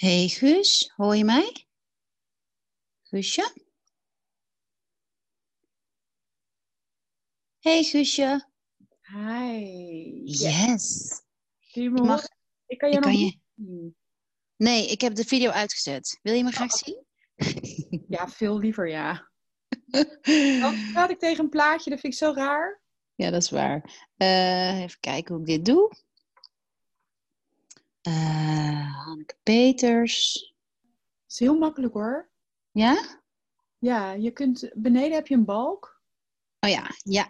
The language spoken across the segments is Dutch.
Hey Guus, hoor je mij? Guusje? Hey Guusje. Hi. Yes. Je me mag-? Ik kan je ik nog kan je... zien. Nee, ik heb de video uitgezet. Wil je me graag Oh. zien? Ja, veel liever ja. Anders praat ik tegen een plaatje, dat vind ik zo raar. Ja, dat is waar. Eh, even kijken hoe ik dit doe. Eh, Hanneke Peters. Dat is heel makkelijk hoor. Ja? Ja, je kunt, beneden heb je een balk. Oh ja, ja.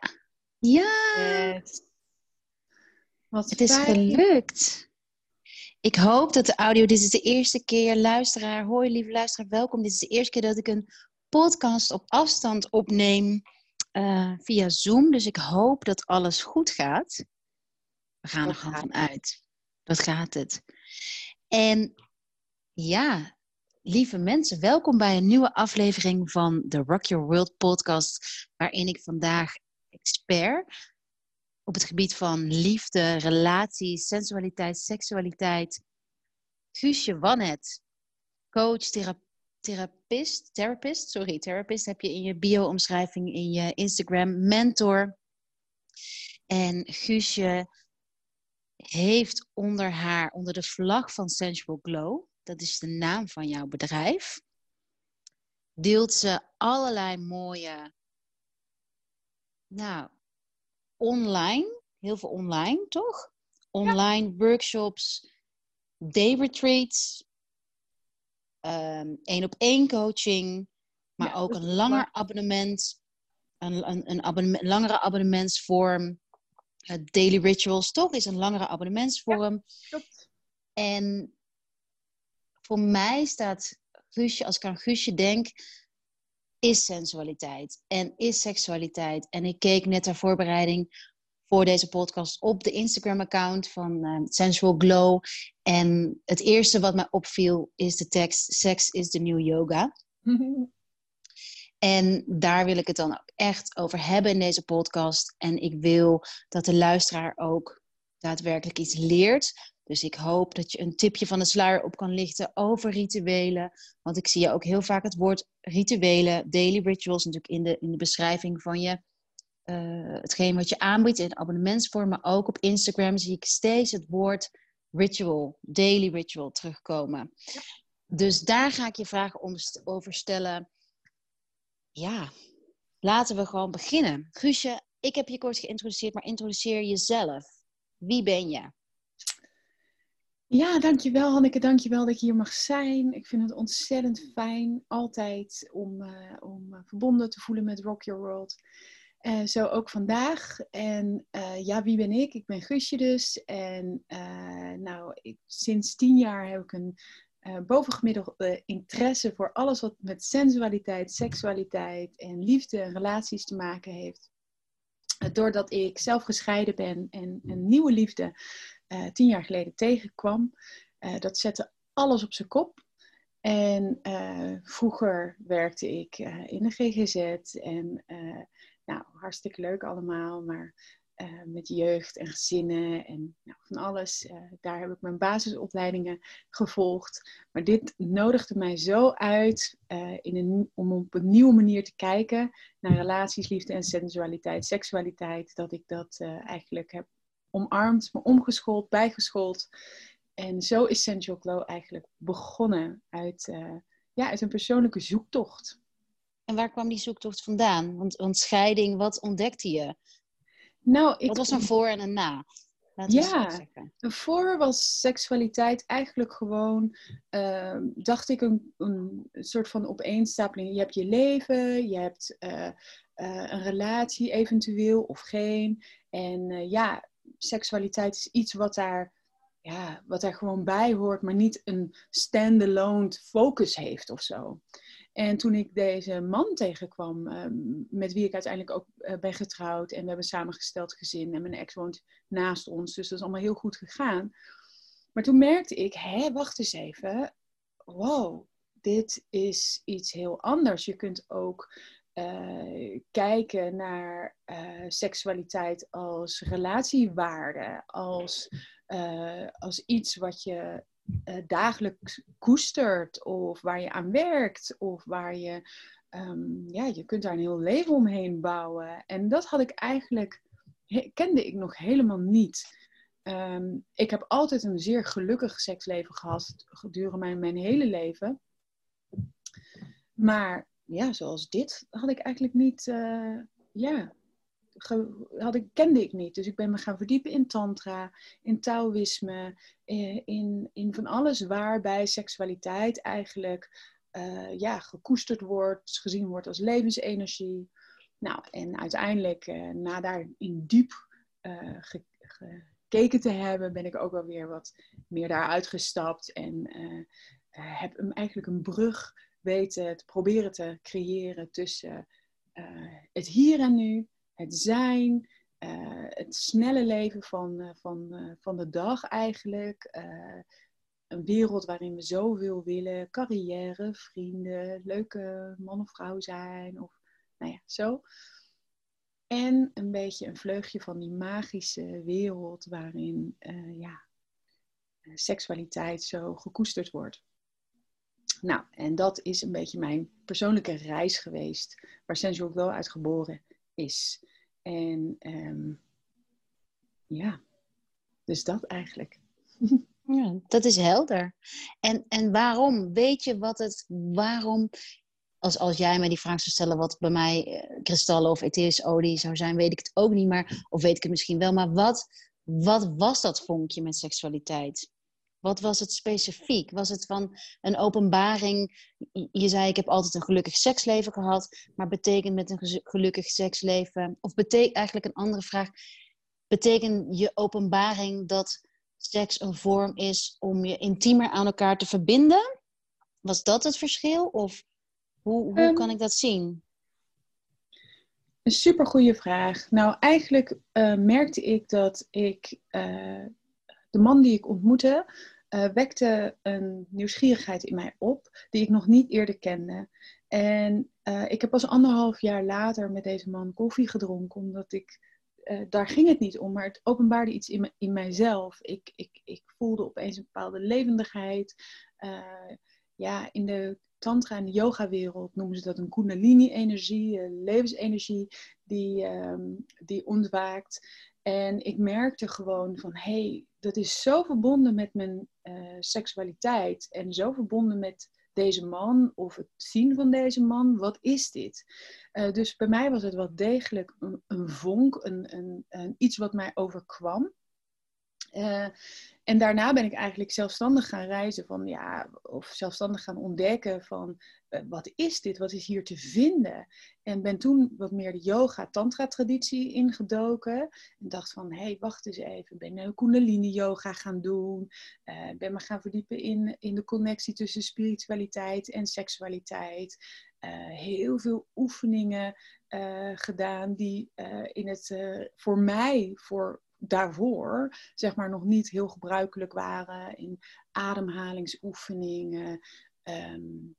Ja, Yes. Wat het is fijn. gelukt. Ik hoop dat de audio, dit is de eerste keer, luisteraar, hoi lieve luisteraar, welkom. Dit is de eerste keer dat ik een podcast op afstand opneem eh, via Zoom. Dus ik hoop dat alles goed gaat. We gaan er gewoon gaat Dat gaat het. En ja, lieve mensen, welkom bij een nieuwe aflevering van de Rock Your World podcast, waarin ik vandaag expert op het gebied van liefde, relaties, sensualiteit, seksualiteit. Guusje Wannet, coach, thera- therapist, therapist, sorry, therapist heb je in je bio-omschrijving in je Instagram, mentor. En Guusje heeft onder haar, onder de vlag van Sensual Glow, dat is de naam van jouw bedrijf, deelt ze allerlei mooie, nou, online, heel veel online, toch? Online workshops, day retreats, ehm, één op één coaching, maar Ja, ook een langer waar. abonnement, een, een, een abonnement, langere abonnementsvorm. Daily rituals, toch? Is een langere abonnementsvorm. En voor mij staat Guusje, als ik aan Guusje denk, is sensualiteit en is seksualiteit. En ik keek net ter voorbereiding voor deze podcast op de Instagram-account van eh, Sensual Glow. En het eerste wat mij opviel is de tekst: Sex is the new yoga. En daar wil ik het dan ook echt over hebben in deze podcast. En ik wil dat de luisteraar ook daadwerkelijk iets leert. Dus ik hoop dat je een tipje van de sluier op kan lichten over rituelen. Want ik zie je ook heel vaak het woord rituelen, daily rituals, natuurlijk in de, in de beschrijving van je. eh, hetgeen wat je aanbiedt in abonnementsvorm, maar ook op Instagram zie ik steeds het woord ritual, daily ritual terugkomen. Dus daar ga ik je vragen om, over stellen ja, laten we gewoon beginnen. Guusje, ik heb je kort geïntroduceerd, maar introduceer jezelf. Wie ben je? Ja, dankjewel Hanneke, dankjewel dat je hier mag zijn. Ik vind het ontzettend fijn altijd om, eh, om eh, verbonden te voelen met Rock Your World. Eh, zo ook vandaag. En ja, wie ben ik? Ik ben Guusje dus. En nou, ik, sinds tien jaar heb ik een eh bovengemiddelde interesse voor alles wat met sensualiteit, seksualiteit en liefde en relaties te maken heeft. Eh, doordat ik zelf gescheiden ben en een nieuwe liefde eh, tien jaar geleden tegenkwam. Dat zette alles op zijn kop. En vroeger werkte ik in de GGZ en nou, hartstikke leuk allemaal, maar eh, met jeugd en gezinnen en nou, van alles. Eh, daar heb ik mijn basisopleidingen gevolgd. Maar dit nodigde mij zo uit eh, in een, om op een nieuwe manier te kijken naar relaties, liefde en sensualiteit, seksualiteit, dat ik dat eigenlijk heb omarmd, me omgeschoold, bijgeschoold. En zo is Sensual Glow eigenlijk begonnen uit, ja, uit een persoonlijke zoektocht. En waar kwam die zoektocht vandaan? Want, want scheiding, wat ontdekte je? Nou, ik, Wat was een voor en een na? Laten Ja. zeggen. Voor was seksualiteit eigenlijk gewoon, ehm, dacht ik, een, een soort van opeenstapeling. Je hebt je leven, je hebt eh, eh, een relatie eventueel of geen. En eh, ja, seksualiteit is iets wat daar, ja, wat daar gewoon bij hoort, maar niet een standalone focus heeft of zo. En toen ik deze man tegenkwam, ehm, met wie ik uiteindelijk ook eh, ben getrouwd en we hebben samengesteld gezin en mijn ex woont naast ons, dus dat is allemaal heel goed gegaan. Maar toen merkte ik, hé, wacht eens even, wow, dit is iets heel anders. Je kunt ook eh, kijken naar eh, seksualiteit als relatiewaarde, als, als iets wat je uh, dagelijks koestert of waar je aan werkt of waar je, um, ja, je kunt daar een heel leven omheen bouwen. En dat had ik eigenlijk, kende ik nog helemaal niet. Ehm, ik heb altijd een zeer gelukkig seksleven gehad gedurende mijn, mijn hele leven. Maar ja, zoals dit had ik eigenlijk niet, uh, ja, had ik, kende ik niet. Dus ik ben me gaan verdiepen in tantra, in Taoïsme, eh, in, in van alles waarbij seksualiteit eigenlijk uh, ja, gekoesterd wordt, gezien wordt als levensenergie. Nou, en uiteindelijk, uh, na daar in diep gekeken te hebben, ben ik ook wel weer wat meer daaruit gestapt en heb hem eigenlijk een brug weten te proberen te creëren tussen het hier en nu het zijn, uh, het snelle leven van, uh, van, uh, van de dag eigenlijk. een wereld waarin we zoveel willen. Carrière, vrienden, leuke man of vrouw zijn. Of nou ja, zo. En een beetje een vleugje van die magische wereld waarin ja, seksualiteit zo gekoesterd wordt. Nou, en dat is een beetje mijn persoonlijke reis geweest, waar Sensual wel uit geboren is. En um, ja, dus dat eigenlijk. Ja, dat is helder. En, en waarom? Weet je wat het, waarom, als, als jij mij die vraag zou stellen wat bij mij uh, kristallen of etherische zou zijn, weet ik het ook niet, maar, of weet ik het misschien wel, maar wat, wat was dat vonkje met seksualiteit? Wat was het specifiek? Was het van een openbaring? Je zei, ik heb altijd een gelukkig seksleven gehad. Maar betekent met een gelukkig seksleven... Of betekent eigenlijk een andere vraag... Betekent je openbaring dat seks een vorm is om je intiemer aan elkaar te verbinden? Was dat het verschil? Of hoe, hoe ehm, kan ik dat zien? Een supergoeie vraag. Nou, eigenlijk uh, merkte ik dat ik... Uh, de man die ik ontmoette, uh, wekte een nieuwsgierigheid in mij op die ik nog niet eerder kende. En uh, ik heb pas anderhalf jaar later met deze man koffie gedronken, omdat ik, uh, daar ging het niet om, maar het openbaarde iets in, in mijzelf. Ik, ik, ik voelde opeens een bepaalde levendigheid. ja, in de tantra en de yoga-wereld noemen ze dat een kundalini-energie, levensenergie die, um, die ontwaakt. En ik merkte gewoon van, hé, hey, dat is zo verbonden met mijn uh, seksualiteit en zo verbonden met deze man of het zien van deze man. Wat is dit? Uh, dus bij mij was het wel degelijk een, een vonk, een, een, een, iets wat mij overkwam. Uh, en daarna ben ik eigenlijk zelfstandig gaan reizen van ja, of zelfstandig gaan ontdekken van uh, wat is dit, wat is hier te vinden. En ben toen wat meer de yoga, tantra traditie ingedoken. En dacht van hé, hey, wacht eens even, ben een kundalini yoga gaan doen. Uh, ben me gaan verdiepen in, in de connectie tussen spiritualiteit en seksualiteit. Heel veel oefeningen gedaan die in het voor mij, voor daarvoor zeg maar nog niet heel gebruikelijk waren in ademhalingsoefeningen. Um,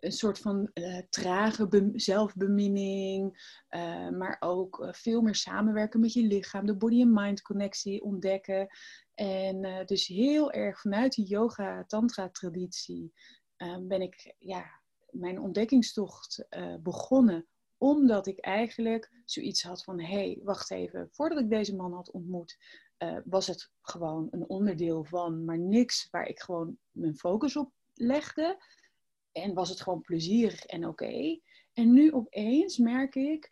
een soort van uh, trage zelfbeminning, uh, maar ook uh, veel meer samenwerken met je lichaam, de body-and-mind connectie ontdekken. En dus heel erg vanuit die yoga-tantra-traditie ben ik ja, mijn ontdekkingstocht begonnen omdat ik eigenlijk zoiets had van, hé, hey, wacht even, voordat ik deze man had ontmoet, uh, was het gewoon een onderdeel van, maar niks waar ik gewoon mijn focus op legde. En was het gewoon plezierig en oké. En nu opeens merk ik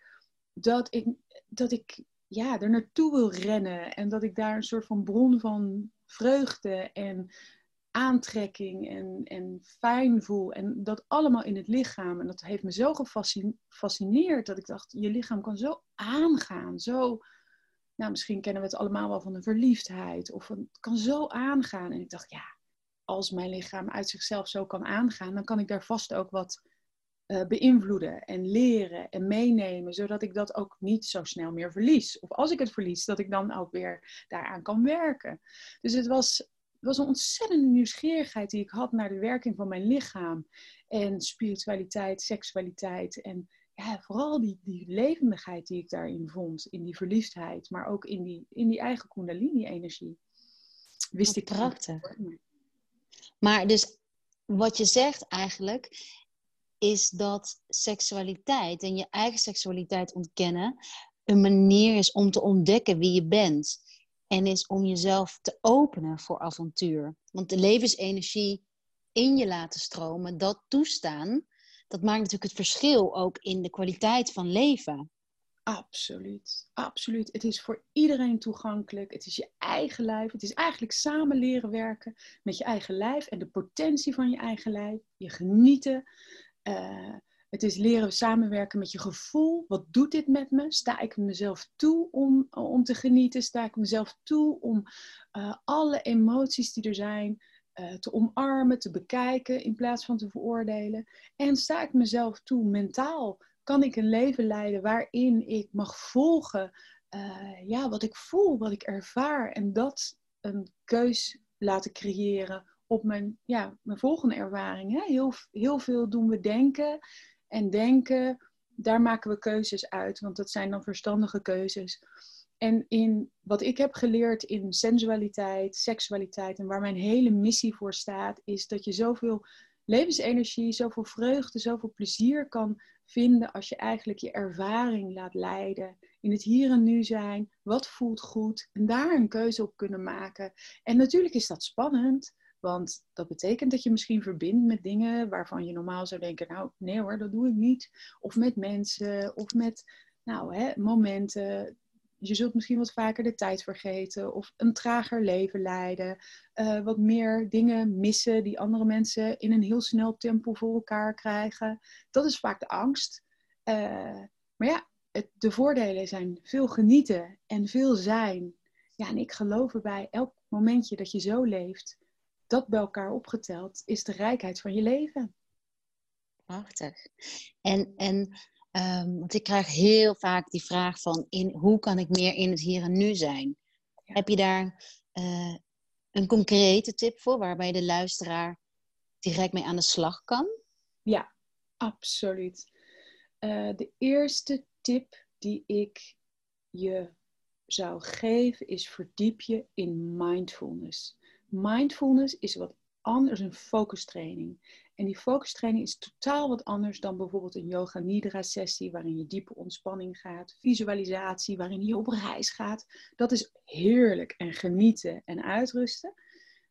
dat ik, dat ik ja, er naartoe wil rennen. En dat ik daar een soort van bron van vreugde en aantrekking en, en fijn voel. En dat allemaal in het lichaam. En dat heeft me zo gefascineerd dat ik dacht, je lichaam kan zo aangaan. Zo, nou misschien kennen we het allemaal wel van een verliefdheid. Of het kan zo aangaan. En ik dacht, ja, als mijn lichaam uit zichzelf zo kan aangaan, dan kan ik daar vast ook wat uh, beïnvloeden en leren en meenemen, zodat ik dat ook niet zo snel meer verlies. Of als ik het verlies, dat ik dan ook weer daaraan kan werken. Dus het was het was een ontzettende nieuwsgierigheid die ik had naar de werking van mijn lichaam. En spiritualiteit, seksualiteit en ja, vooral die, die levendigheid die ik daarin vond. In die verliefdheid, maar ook in die, in die eigen kundalini-energie. Wist ik prachtig. Maar dus wat je zegt eigenlijk, is dat seksualiteit en je eigen seksualiteit ontkennen een manier is om te ontdekken wie je bent. En is om jezelf te openen voor avontuur. Want de levensenergie in je laten stromen, dat toestaan, dat maakt natuurlijk het verschil ook in de kwaliteit van leven. Absoluut, absoluut. Het is voor iedereen toegankelijk. Het is je eigen lijf. Het is eigenlijk samen leren werken met je eigen lijf en de potentie van je eigen lijf. Je genieten. Uh, het is leren samenwerken met je gevoel. Wat doet dit met me? Sta ik mezelf toe om, om te genieten? Sta ik mezelf toe om uh, alle emoties die er zijn uh, te omarmen, te bekijken in plaats van te veroordelen? En sta ik mezelf toe mentaal? Kan ik een leven leiden waarin ik mag volgen uh, ja, wat ik voel, wat ik ervaar en dat een keus laten creëren op mijn, ja, mijn volgende ervaring. Hè? Heel, heel veel doen we denken en denken, daar maken we keuzes uit, want dat zijn dan verstandige keuzes. En in wat ik heb geleerd in sensualiteit, seksualiteit en waar mijn hele missie voor staat, is dat je zoveel levensenergie, zoveel vreugde, zoveel plezier kan vinden als je eigenlijk je ervaring laat leiden. In het hier en nu zijn, wat voelt goed en daar een keuze op kunnen maken. En natuurlijk is dat spannend, want dat betekent dat je misschien verbindt met dingen waarvan je normaal zou denken, nou nee hoor, dat doe ik niet. Of met mensen, of met nou, hè, momenten. Je zult misschien wat vaker de tijd vergeten of een trager leven leiden. Uh, wat meer dingen missen die andere mensen in een heel snel tempo voor elkaar krijgen. Dat is vaak de angst. Uh, maar ja, de voordelen zijn veel genieten en veel zijn. Ja, en ik geloof erbij, elk momentje dat je zo leeft, dat bij elkaar opgeteld is de rijkheid van je leven. Prachtig. En, en um, want ik krijg heel vaak die vraag van in, hoe kan ik meer in het hier en nu zijn? Heb je daar uh, een concrete tip voor waarbij de luisteraar direct mee aan de slag kan? Ja, absoluut. Uh, de eerste tip die ik je zou geven is verdiep je in mindfulness. Mindfulness is wat anders, een focustraining. En die focustraining is totaal wat anders dan bijvoorbeeld een yoga nidra sessie waarin je diepe ontspanning gaat, visualisatie waarin je op reis gaat. Dat is heerlijk en genieten en uitrusten.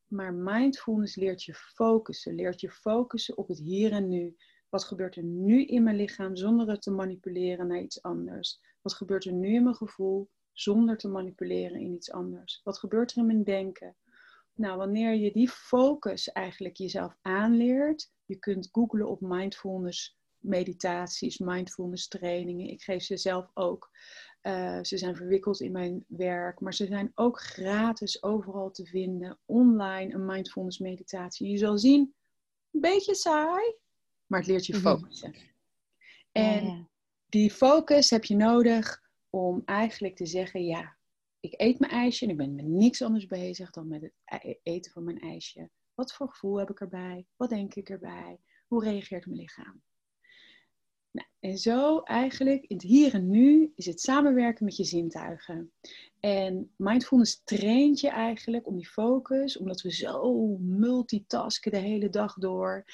Maar mindfulness leert je focussen, leert je focussen op het hier en nu. Wat gebeurt er nu in mijn lichaam zonder het te manipuleren naar iets anders? Wat gebeurt er nu in mijn gevoel zonder te manipuleren in iets anders? Wat gebeurt er in mijn denken? Nou, wanneer je die focus eigenlijk jezelf aanleert, je kunt googlen op mindfulness meditaties, mindfulness trainingen. Ik geef ze zelf ook. Uh, ze zijn verwikkeld in mijn werk, maar ze zijn ook gratis overal te vinden. Online een mindfulness meditatie. Je zal zien, een beetje saai, maar het leert je mhm. focussen. En die focus heb je nodig om eigenlijk te zeggen, ja, ik eet mijn ijsje en ik ben met niks anders bezig dan met het e-, eten van mijn ijsje. Wat voor gevoel heb ik erbij? Wat denk ik erbij? Hoe reageert mijn lichaam? Nou, en zo eigenlijk in het hier en nu is het samenwerken met je zintuigen. En mindfulness traint je eigenlijk om die focus, omdat we zo multitasken de hele dag door.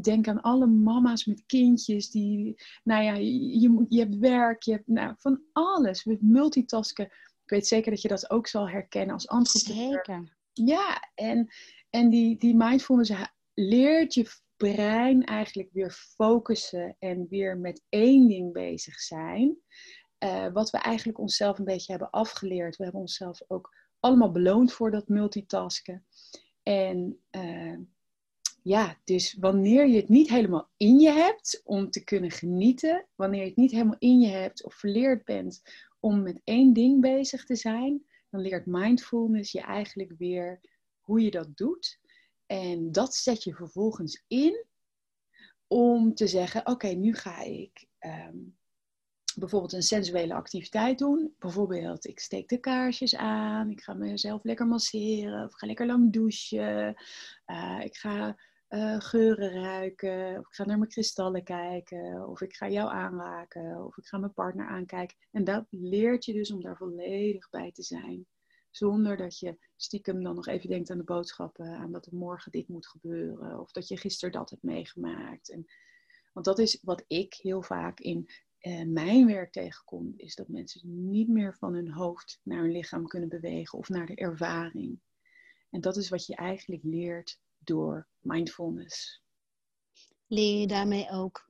denk aan alle mama's met kindjes die, nou ja, je, moet, je hebt werk, je hebt nou, van alles. We multitasken ik weet zeker dat je dat ook zal herkennen als entrepreneur. Zeker. Ja, en, en die, die mindfulness leert je brein eigenlijk weer focussen en weer met één ding bezig zijn. Uh, wat we eigenlijk onszelf een beetje hebben afgeleerd. We hebben onszelf ook allemaal beloond voor dat multitasken. En uh, ja, dus wanneer je het niet helemaal in je hebt om te kunnen genieten, wanneer je het niet helemaal in je hebt of verleerd bent om met één ding bezig te zijn, dan leert mindfulness je eigenlijk weer hoe je dat doet. En dat zet je vervolgens in om te zeggen: Oké, nu ga ik ehm, bijvoorbeeld een sensuele activiteit doen. Bijvoorbeeld, ik steek de kaarsjes aan, ik ga mezelf lekker masseren, of ga lekker lang douchen, uh, ik ga uh, geuren ruiken, of ik ga naar mijn kristallen kijken, of ik ga jou aanraken, of ik ga mijn partner aankijken. En dat leert je dus om daar volledig bij te zijn. Zonder dat je stiekem dan nog even denkt aan de boodschappen, aan dat er morgen dit moet gebeuren. Of dat je gisteren dat hebt meegemaakt. En, want dat is wat ik heel vaak in uh, mijn werk tegenkom. Is dat mensen niet meer van hun hoofd naar hun lichaam kunnen bewegen of naar de ervaring. En dat is wat je eigenlijk leert door mindfulness. Leer je daarmee ook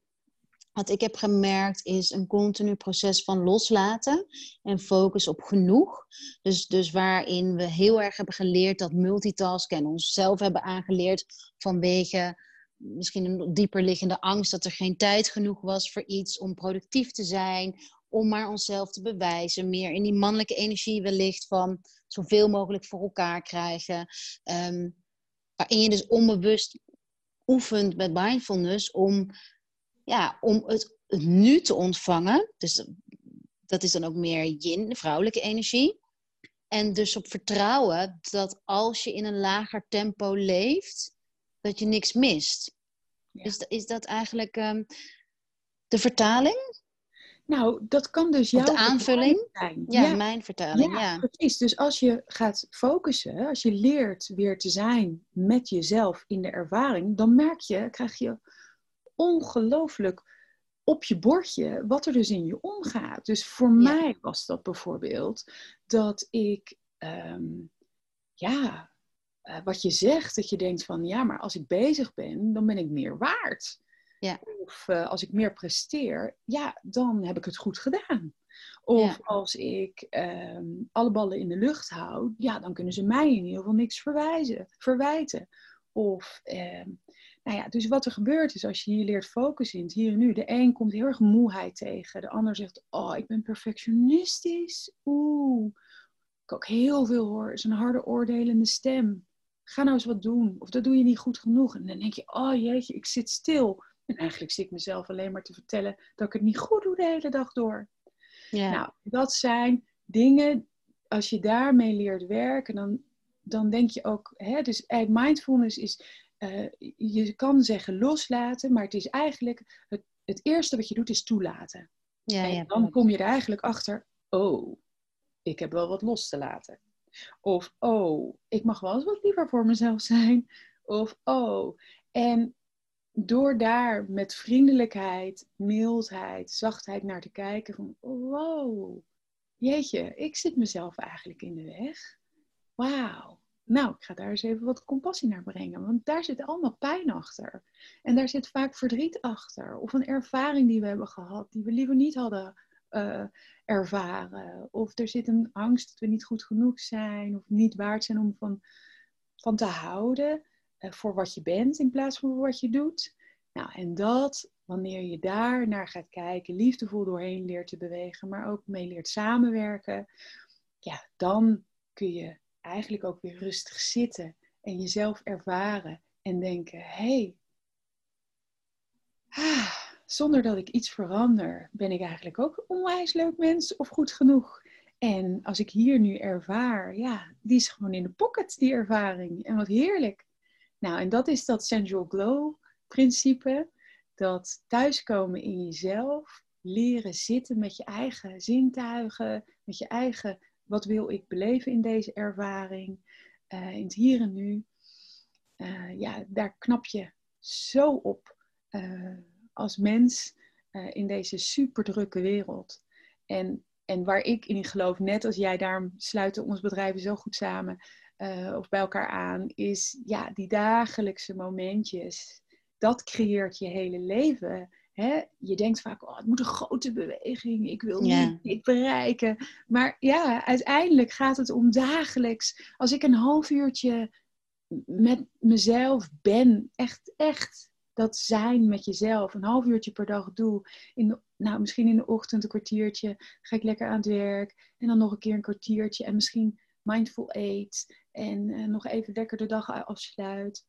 wat ik heb gemerkt is een continu proces van loslaten en focus op genoeg. Dus, dus waarin we heel erg hebben geleerd dat multitasken en onszelf hebben aangeleerd vanwege misschien een dieper liggende angst dat er geen tijd genoeg was voor iets om productief te zijn, om maar onszelf te bewijzen. Meer in die mannelijke energie wellicht van zoveel mogelijk voor elkaar krijgen. Um, waarin je dus onbewust oefent met mindfulness om ja, om het, het nu te ontvangen. Dus dat is dan ook meer yin, de vrouwelijke energie. En dus op vertrouwen dat als je in een lager tempo leeft, dat je niks mist. Is, is dat eigenlijk um, de vertaling? Nou, dat kan dus jouw de aanvulling zijn. Ja, ja, mijn vertaling. Ja, ja, precies. Dus als je gaat focussen, als je leert weer te zijn met jezelf in de ervaring, dan merk je, krijg je ongelooflijk op je bordje wat er dus in je omgaat. Dus voor mij was dat bijvoorbeeld dat ik, ehm, ja, uh, wat je zegt, dat je denkt van ja, maar als ik bezig ben, dan ben ik meer waard. Ja. Of uh, als ik meer presteer, ja, dan heb ik het goed gedaan. Of als ik um, alle ballen in de lucht hou, ja, dan kunnen ze mij in ieder geval niks verwijzen, verwijten. Of uh, nou ja, dus wat er gebeurt is als je hier leert focussen in het hier en nu. De een komt heel erg moeheid tegen. De ander zegt, oh, ik ben perfectionistisch. Oeh. Ik ook heel veel hoor. Is een harde oordelende stem. Ga nou eens wat doen. Of dat doe je niet goed genoeg. En dan denk je, oh jeetje, ik zit stil. En eigenlijk zit ik mezelf alleen maar te vertellen dat ik het niet goed doe de hele dag door. Ja. Nou, dat zijn dingen, als je daarmee leert werken, dan, dan denk je ook, hè, dus mindfulness is uh, je kan zeggen loslaten, maar het is eigenlijk het, het eerste wat je doet is toelaten. Ja, en ja, dan kom je er eigenlijk achter, oh, ik heb wel wat los te laten. Of, oh, ik mag wel eens wat liever voor mezelf zijn. Of, oh. En door daar met vriendelijkheid, mildheid, zachtheid naar te kijken van, wow, jeetje, ik zit mezelf eigenlijk in de weg. Wauw. Nou, ik ga daar eens even wat compassie naar brengen, want daar zit allemaal pijn achter. En daar zit vaak verdriet achter, of een ervaring die we hebben gehad, die we liever niet hadden uh, ervaren. Of er zit een angst dat we niet goed genoeg zijn, of niet waard zijn om van, van te houden voor wat je bent in plaats van voor wat je doet. Nou, en dat, wanneer je daar naar gaat kijken, liefdevol doorheen leert te bewegen, maar ook mee leert samenwerken, ja, dan kun je eigenlijk ook weer rustig zitten en jezelf ervaren en denken: hey, ah, zonder dat ik iets verander, ben ik eigenlijk ook een onwijs leuk mens of goed genoeg. En als ik hier nu ervaar, ja, die is gewoon in de pocket, die ervaring. En wat heerlijk. Nou, en dat is dat sensual glow principe. Dat thuiskomen in jezelf, leren zitten met je eigen zintuigen, met je eigen wat wil ik beleven in deze ervaring? Uh, in het hier en nu. Uh, ja, daar knap je zo op uh, als mens in deze superdrukke wereld. En, en waar ik in geloof, net als jij, daarom sluiten ons bedrijven zo goed samen of bij elkaar aan, is ja, die dagelijkse momentjes. Dat creëert je hele leven. Hè, je denkt vaak, oh, het moet een grote beweging, ik wil niet dit bereiken. Maar ja, uiteindelijk gaat het om dagelijks. Als ik een half uurtje met mezelf ben, echt, echt dat zijn met jezelf, een half uurtje per dag doe. In nou, misschien in de ochtend een kwartiertje, ga ik lekker aan het werk. En dan nog een keer een kwartiertje en misschien mindful eat. En uh, nog even lekker de dag afsluit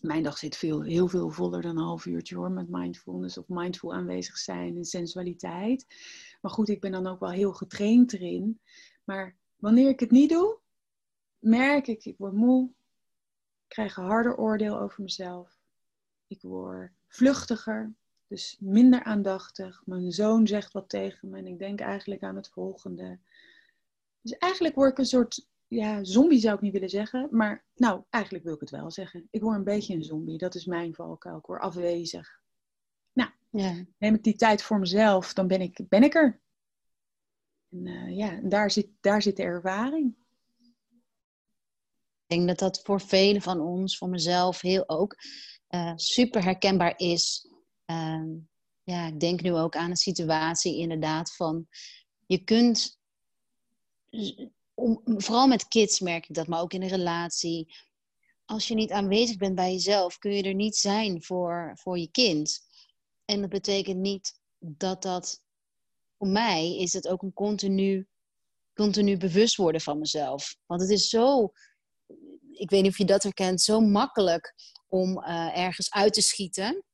mijn dag zit veel, heel veel voller dan een half uurtje hoor, met mindfulness of mindful aanwezig zijn en sensualiteit. Maar goed, ik ben dan ook wel heel getraind erin. Maar wanneer ik het niet doe, merk ik, ik word moe, ik krijg een harder oordeel over mezelf. Ik word vluchtiger, dus minder aandachtig. Mijn zoon zegt wat tegen me en ik denk eigenlijk aan het volgende. Dus eigenlijk word ik een soort ja, zombie zou ik niet willen zeggen. Maar nou, eigenlijk wil ik het wel zeggen. Ik word een beetje een zombie. Dat is mijn valkuil. Ik word afwezig. Nou, ja. neem ik die tijd voor mezelf, dan ben ik, ben ik er. En uh, ja, daar zit, daar zit de ervaring. Ik denk dat dat voor velen van ons, voor mezelf heel ook, uh, super herkenbaar is. Uh, ja, ik denk nu ook aan een situatie inderdaad van, je kunt vooral met kids merk ik dat, maar ook in een relatie. Als je niet aanwezig bent bij jezelf, kun je er niet zijn voor, voor je kind. En dat betekent niet dat dat, voor mij is het ook een continu, continu bewust worden van mezelf. Want het is zo, ik weet niet of je dat herkent, zo makkelijk om uh, ergens uit te schieten.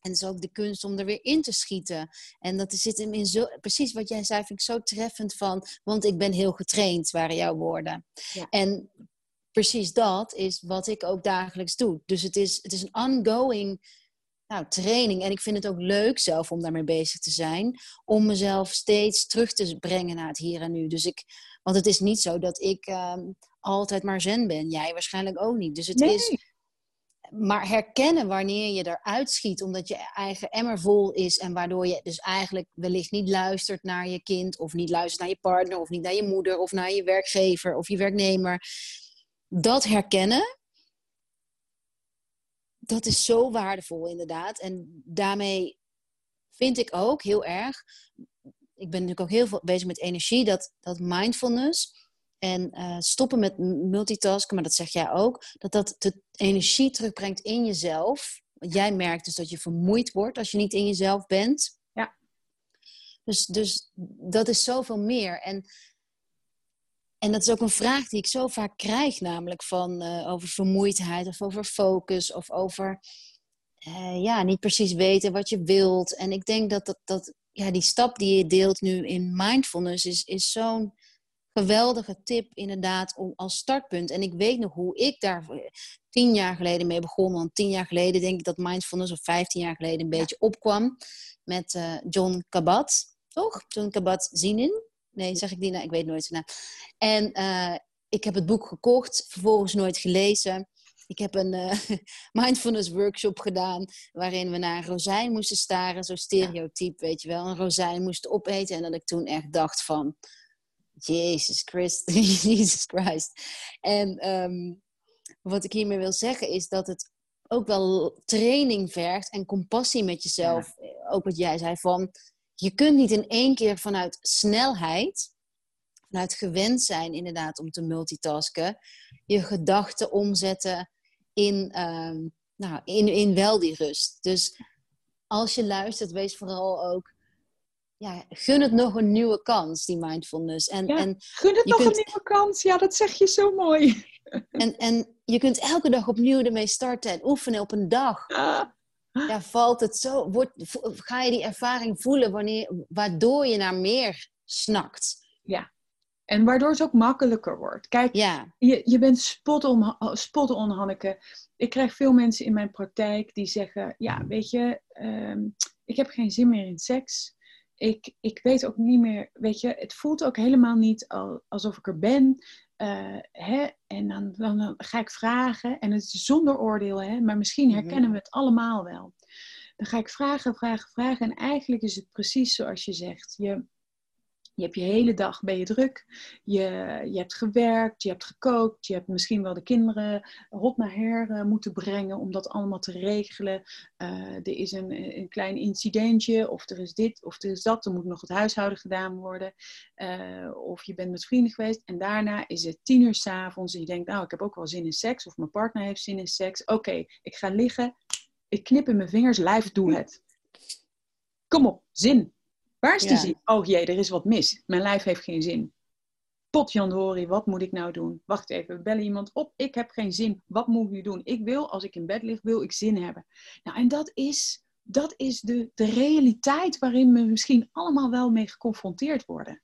En het is ook de kunst om er weer in te schieten. En dat zit hem in zo, precies wat jij zei, vind ik zo treffend van, want ik ben heel getraind, waren jouw woorden. Ja. En precies dat is wat ik ook dagelijks doe. Dus het is, het is een ongoing nou, training. En ik vind het ook leuk zelf om daarmee bezig te zijn. Om mezelf steeds terug te brengen naar het hier en nu. Dus ik, want het is niet zo dat ik um, altijd maar zen ben. Jij waarschijnlijk ook niet. Dus het is maar herkennen wanneer je eruit schiet omdat je eigen emmer vol is en waardoor je dus eigenlijk wellicht niet luistert naar je kind of niet luistert naar je partner of niet naar je moeder of naar je werkgever of je werknemer. Dat herkennen, dat is zo waardevol inderdaad. En daarmee vind ik ook heel erg, ik ben natuurlijk ook heel veel bezig met energie, dat, dat mindfulness en uh, stoppen met multitasken, maar dat zeg jij ook, dat dat de energie terugbrengt in jezelf. Want jij merkt dus dat je vermoeid wordt als je niet in jezelf bent. Ja. Dus, dus dat is zoveel meer. En, en dat is ook een vraag die ik zo vaak krijg, namelijk van uh, over vermoeidheid of over focus of over uh, ja, niet precies weten wat je wilt. En ik denk dat, dat, dat ja, die stap die je deelt nu in mindfulness is, is zo'n geweldige tip inderdaad om als startpunt. En ik weet nog hoe ik daar tien jaar geleden mee begon. Want tien jaar geleden denk ik dat mindfulness, of vijftien jaar geleden, een beetje opkwam. Met uh, John Kabat, toch? John Kabat-Zinin. Nee, zeg ik die nou? Ik weet nooit zijn naam. En uh, ik heb het boek gekocht, vervolgens nooit gelezen. Ik heb een uh, mindfulness workshop gedaan waarin we naar een rozijn moesten staren, zo stereotyp, weet je wel. Een rozijn moesten opeten en dat ik toen echt dacht van, Jezus Christ, Jesus Christ. En um, wat ik hiermee wil zeggen is dat het ook wel training vergt en compassie met jezelf. Ook wat jij zei van, je kunt niet in één keer vanuit snelheid, vanuit gewend zijn inderdaad om te multitasken, je gedachten omzetten in, um, nou, in, in wel die rust. Dus als je luistert, wees vooral ook ja, gun het nog een nieuwe kans, die mindfulness. En, en gun het nog een nieuwe kans. Ja, dat zeg je zo mooi. En, en je kunt elke dag opnieuw ermee starten en oefenen op een dag. Ja, valt het zo, wordt, ga je die ervaring voelen wanneer, waardoor je naar meer snakt. Ja, en waardoor het ook makkelijker wordt. Kijk, ja. je, je bent spot on, spot on, Hanneke. Ik krijg veel mensen in mijn praktijk die zeggen... Ja, weet je, ehm, ik heb geen zin meer in seks ik, ik weet ook niet meer, weet je, het voelt ook helemaal niet alsof ik er ben. Uh, hè? En dan, dan, ga ik vragen, en het is zonder oordeel, hè? maar misschien mhm. herkennen we het allemaal wel. Dan ga ik vragen, vragen, vragen. En eigenlijk is het precies zoals je zegt. Je, je hebt je hele dag, ben je druk. Je, je hebt gewerkt, je hebt gekookt. Je hebt misschien wel de kinderen hot naar her uh, moeten brengen om dat allemaal te regelen. Uh, er is een, een klein incidentje, of er is dit, of er is dat. Er moet nog het huishouden gedaan worden. Uh, of je bent met vrienden geweest. En daarna is het tien uur s'avonds. En je denkt, nou, ik heb ook wel zin in seks. Of mijn partner heeft zin in seks. Oké, ik ga liggen. Ik knip in mijn vingers, lijf, doe het. Kom op, zin. Waar is die zin? Oh jee, er is wat mis. Mijn lijf heeft geen zin. Tot Jan wat moet ik nou doen? Wacht even, we bellen iemand op. Ik heb geen zin. Wat moet ik nu doen? Ik wil, als ik in bed lig, wil ik zin hebben. Nou, en dat is, dat is de, de realiteit waarin we misschien allemaal wel mee geconfronteerd worden.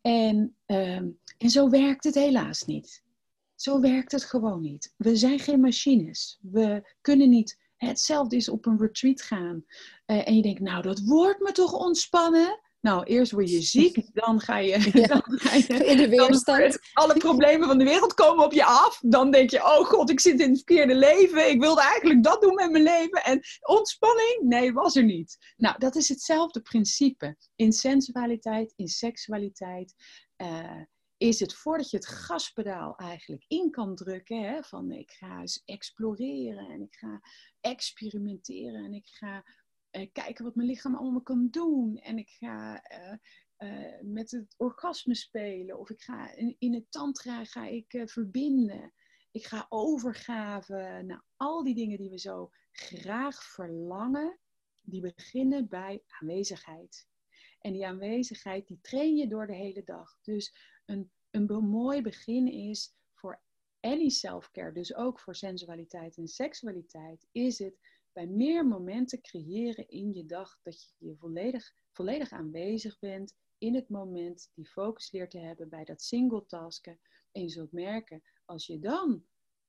En, ehm, en zo werkt het helaas niet. Zo werkt het gewoon niet. We zijn geen machines. We kunnen niet Hetzelfde is op een retreat gaan. Uh, en je denkt, nou, dat wordt me toch ontspannen? Nou, eerst word je ziek, dan ga je, dan ga je in de weerstand. alle problemen van de wereld komen op je af. Dan denk je, oh god, ik zit in het verkeerde leven. Ik wilde eigenlijk dat doen met mijn leven. En ontspanning? Nee, was er niet. Nou, dat is hetzelfde principe. In sensualiteit, in seksualiteit. Uh, is het voordat je het gaspedaal eigenlijk in kan drukken, hè, van ik ga eens exploreren en ik ga experimenteren en ik ga uh, kijken wat mijn lichaam allemaal kan doen en ik ga uh, uh, met het orgasme spelen of ik ga in, het tantra ga ik verbinden. Ik ga overgaven. Nou, al die dingen die we zo graag verlangen, die beginnen bij aanwezigheid. En die aanwezigheid, die train je door de hele dag. Dus een, een mooi begin is voor any self-care, dus ook voor sensualiteit en seksualiteit, is het bij meer momenten creëren in je dag dat je je volledig, volledig aanwezig bent in het moment, die focus leert te hebben bij dat single tasken. En je zult merken, als je dan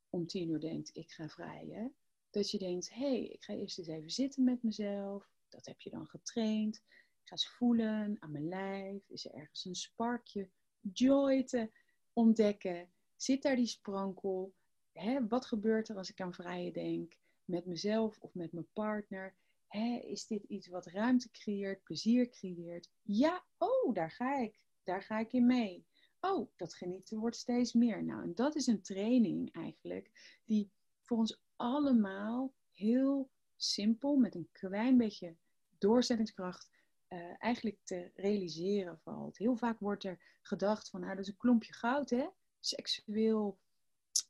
om tien uur denkt, ik ga vrijen, dat je denkt, hé, hey, ik ga eerst eens even zitten met mezelf. Dat heb je dan getraind. Ik ga eens voelen aan mijn lijf. Is er ergens een sparkje joy te ontdekken? Zit daar die sprankel? Hè, wat gebeurt er als ik aan vrijen denk? Met mezelf of met mijn partner? Hè, is dit iets wat ruimte creëert, plezier creëert? Ja, oh, daar ga ik. Daar ga ik in mee. Oh, dat genieten wordt steeds meer. Nou, en dat is een training eigenlijk die voor ons allemaal heel simpel, met een klein beetje doorzettingskracht, uh, eigenlijk te realiseren valt. Heel vaak wordt er gedacht van, nou, dat is een klompje goud, hè? Seksueel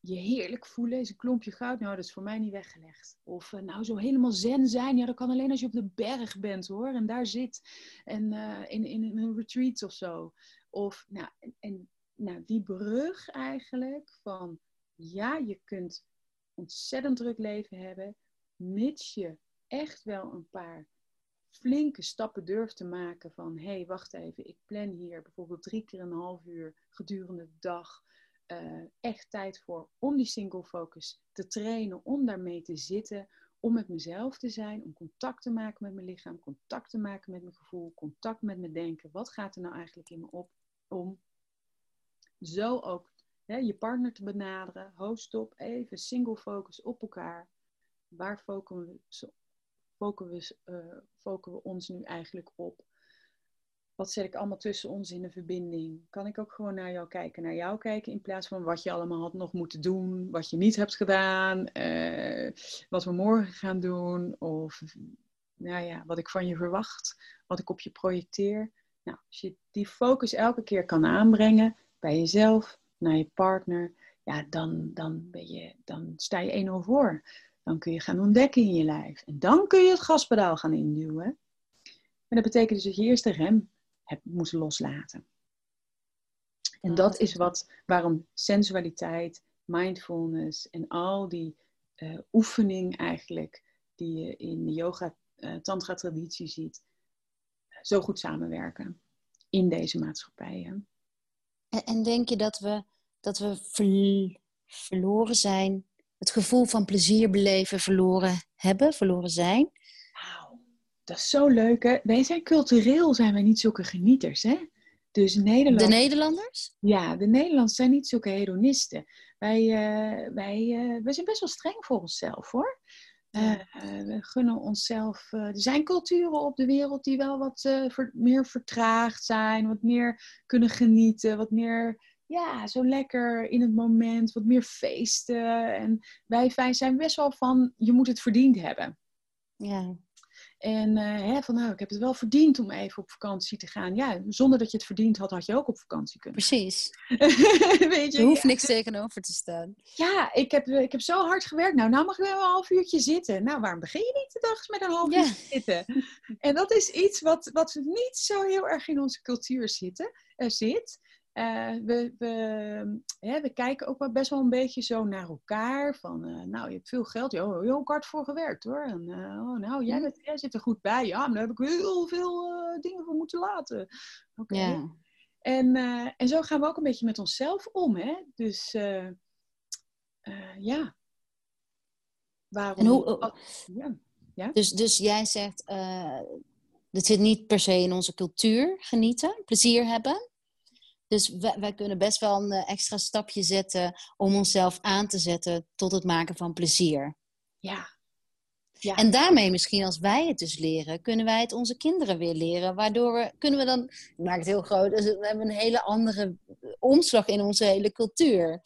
je heerlijk voelen is een klompje goud. Nou, dat is voor mij niet weggelegd. Of uh, nou, zo helemaal zen zijn. Ja, dat kan alleen als je op de berg bent, hoor. En daar zit. En uh, in, in, een retreat of zo. Of, nou, en, en nou, die brug eigenlijk van, ja, je kunt ontzettend druk leven hebben, mits je echt wel een paar flinke stappen durft te maken van, hé, hey, wacht even, ik plan hier bijvoorbeeld drie keer een half uur gedurende de dag uh, echt tijd voor om die single focus te trainen, om daarmee te zitten, om met mezelf te zijn, om contact te maken met mijn lichaam, contact te maken met mijn gevoel, contact met mijn denken. Wat gaat er nou eigenlijk in me op om zo ook hè, je partner te benaderen. Host op, even single focus op elkaar. Waar focussen focussen we, focussen we ons nu eigenlijk op? Wat zet ik allemaal tussen ons in de verbinding? Kan ik ook gewoon naar jou kijken, naar jou kijken, in plaats van wat je allemaal had nog moeten doen, wat je niet hebt gedaan, uh, wat we morgen gaan doen, of nou ja, wat ik van je verwacht, wat ik op je projecteer. Nou, als je die focus elke keer kan aanbrengen bij jezelf, naar je partner, ja, dan, dan, ben je, dan sta je 1-0 voor. Dan kun je gaan ontdekken in je lijf. En dan kun je het gaspedaal gaan induwen. En dat betekent dus dat je eerst de rem hebt moeten loslaten. En dat is wat, waarom sensualiteit, mindfulness en al die uh, oefening eigenlijk, die je in de yoga, uh, tantra traditie ziet, zo goed samenwerken in deze maatschappijen. En, en denk je dat we, dat we verloren zijn, het gevoel van plezier beleven verloren hebben, verloren zijn? Wauw, dat is zo leuk hè. Wij zijn cultureel, zijn wij niet zulke genieters hè. Dus Nederland... De Nederlanders? Ja, de Nederlanders zijn niet zulke hedonisten. Wij, uh, wij, uh, wij zijn best wel streng voor onszelf hoor. Uh, we gunnen onszelf. Er zijn culturen op de wereld die wel wat ver, meer vertraagd zijn, wat meer kunnen genieten, wat meer, ja, zo lekker in het moment, wat meer feesten. En wij zijn best wel van, je moet het verdiend hebben. Ja. En uh, hè, van nou, ik heb het wel verdiend om even op vakantie te gaan. Ja, zonder dat je het verdiend had, had je ook op vakantie kunnen. Precies. Weet je, er hoeft niks tegenover te staan. Ja, ik heb, ik heb zo hard gewerkt. Nou, nou mag ik wel een half uurtje zitten. Nou, waarom begin je niet de dag met een half uurtje zitten? En dat is iets wat, wat niet zo heel erg in onze cultuur zitten, uh, zit. Uh, we, we, hè, we kijken ook wel best wel een beetje zo naar elkaar. Van, uh, nou, je hebt veel geld. Je hebt heel hard voor gewerkt hoor. En, uh, oh, nou, jij, bent, jij, zit er goed bij. Ja, maar daar heb ik heel veel dingen voor moeten laten. Oké. Okay. En, en zo gaan we ook een beetje met onszelf om. Hè? Dus ja. Waarom? Hoe, ja. Ja? Dus, dus jij zegt dat zit niet per se in onze cultuur, genieten, plezier hebben. Dus wij, wij, kunnen best wel een eh, extra stapje zetten om onszelf aan te zetten tot het maken van plezier. Ja. ja. En daarmee misschien als wij het dus leren, kunnen wij het onze kinderen weer leren. Waardoor we, kunnen we dan, ik maak het heel groot, dus we hebben een hele andere omslag in onze hele cultuur.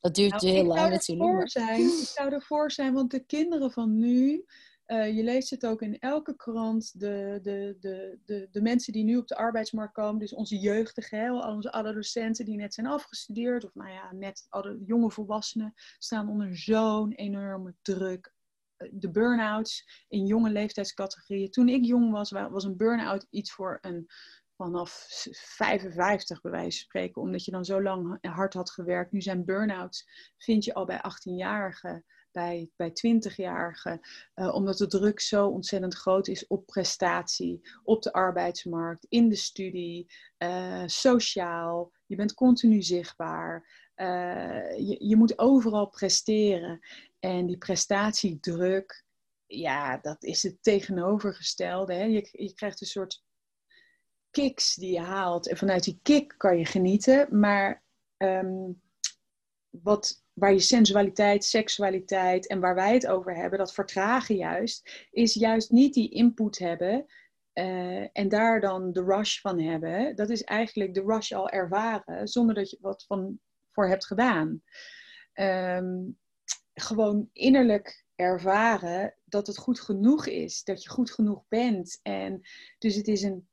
Dat duurt nou, heel lang natuurlijk. Zijn. Ik zou ervoor zijn, want de kinderen van nu, uh, je leest het ook in elke krant, de, de, de, de, de mensen die nu op de arbeidsmarkt komen, dus onze jeugdigen, onze adolescenten die net zijn afgestudeerd, of nou ja, net jonge volwassenen, staan onder zo'n enorme druk. Eh, de burn-outs in jonge leeftijdscategorieën. Toen ik jong was, was een burn-out iets voor een vanaf 55 bij wijze van spreken, omdat je dan zo lang hard had gewerkt. Nu zijn burn-outs, vind je al bij 18-jarigen, bij, bij 20-jarigen, uh, omdat de druk zo ontzettend groot is op prestatie, op de arbeidsmarkt, in de studie, uh, sociaal. Je bent continu zichtbaar. Uh, je, je moet overal presteren. En die prestatiedruk, ja, dat is het tegenovergestelde. Hè? Je, je krijgt een soort kicks die je haalt. En vanuit die kick kan je genieten. Maar um, wat, waar je sensualiteit, seksualiteit en waar wij het over hebben, dat vertragen juist, is juist niet die input hebben. Uh, en daar dan de rush van hebben. Dat is eigenlijk de rush al ervaren zonder dat je wat van voor hebt gedaan. Um, gewoon innerlijk ervaren dat het goed genoeg is, dat je goed genoeg bent. En dus het is een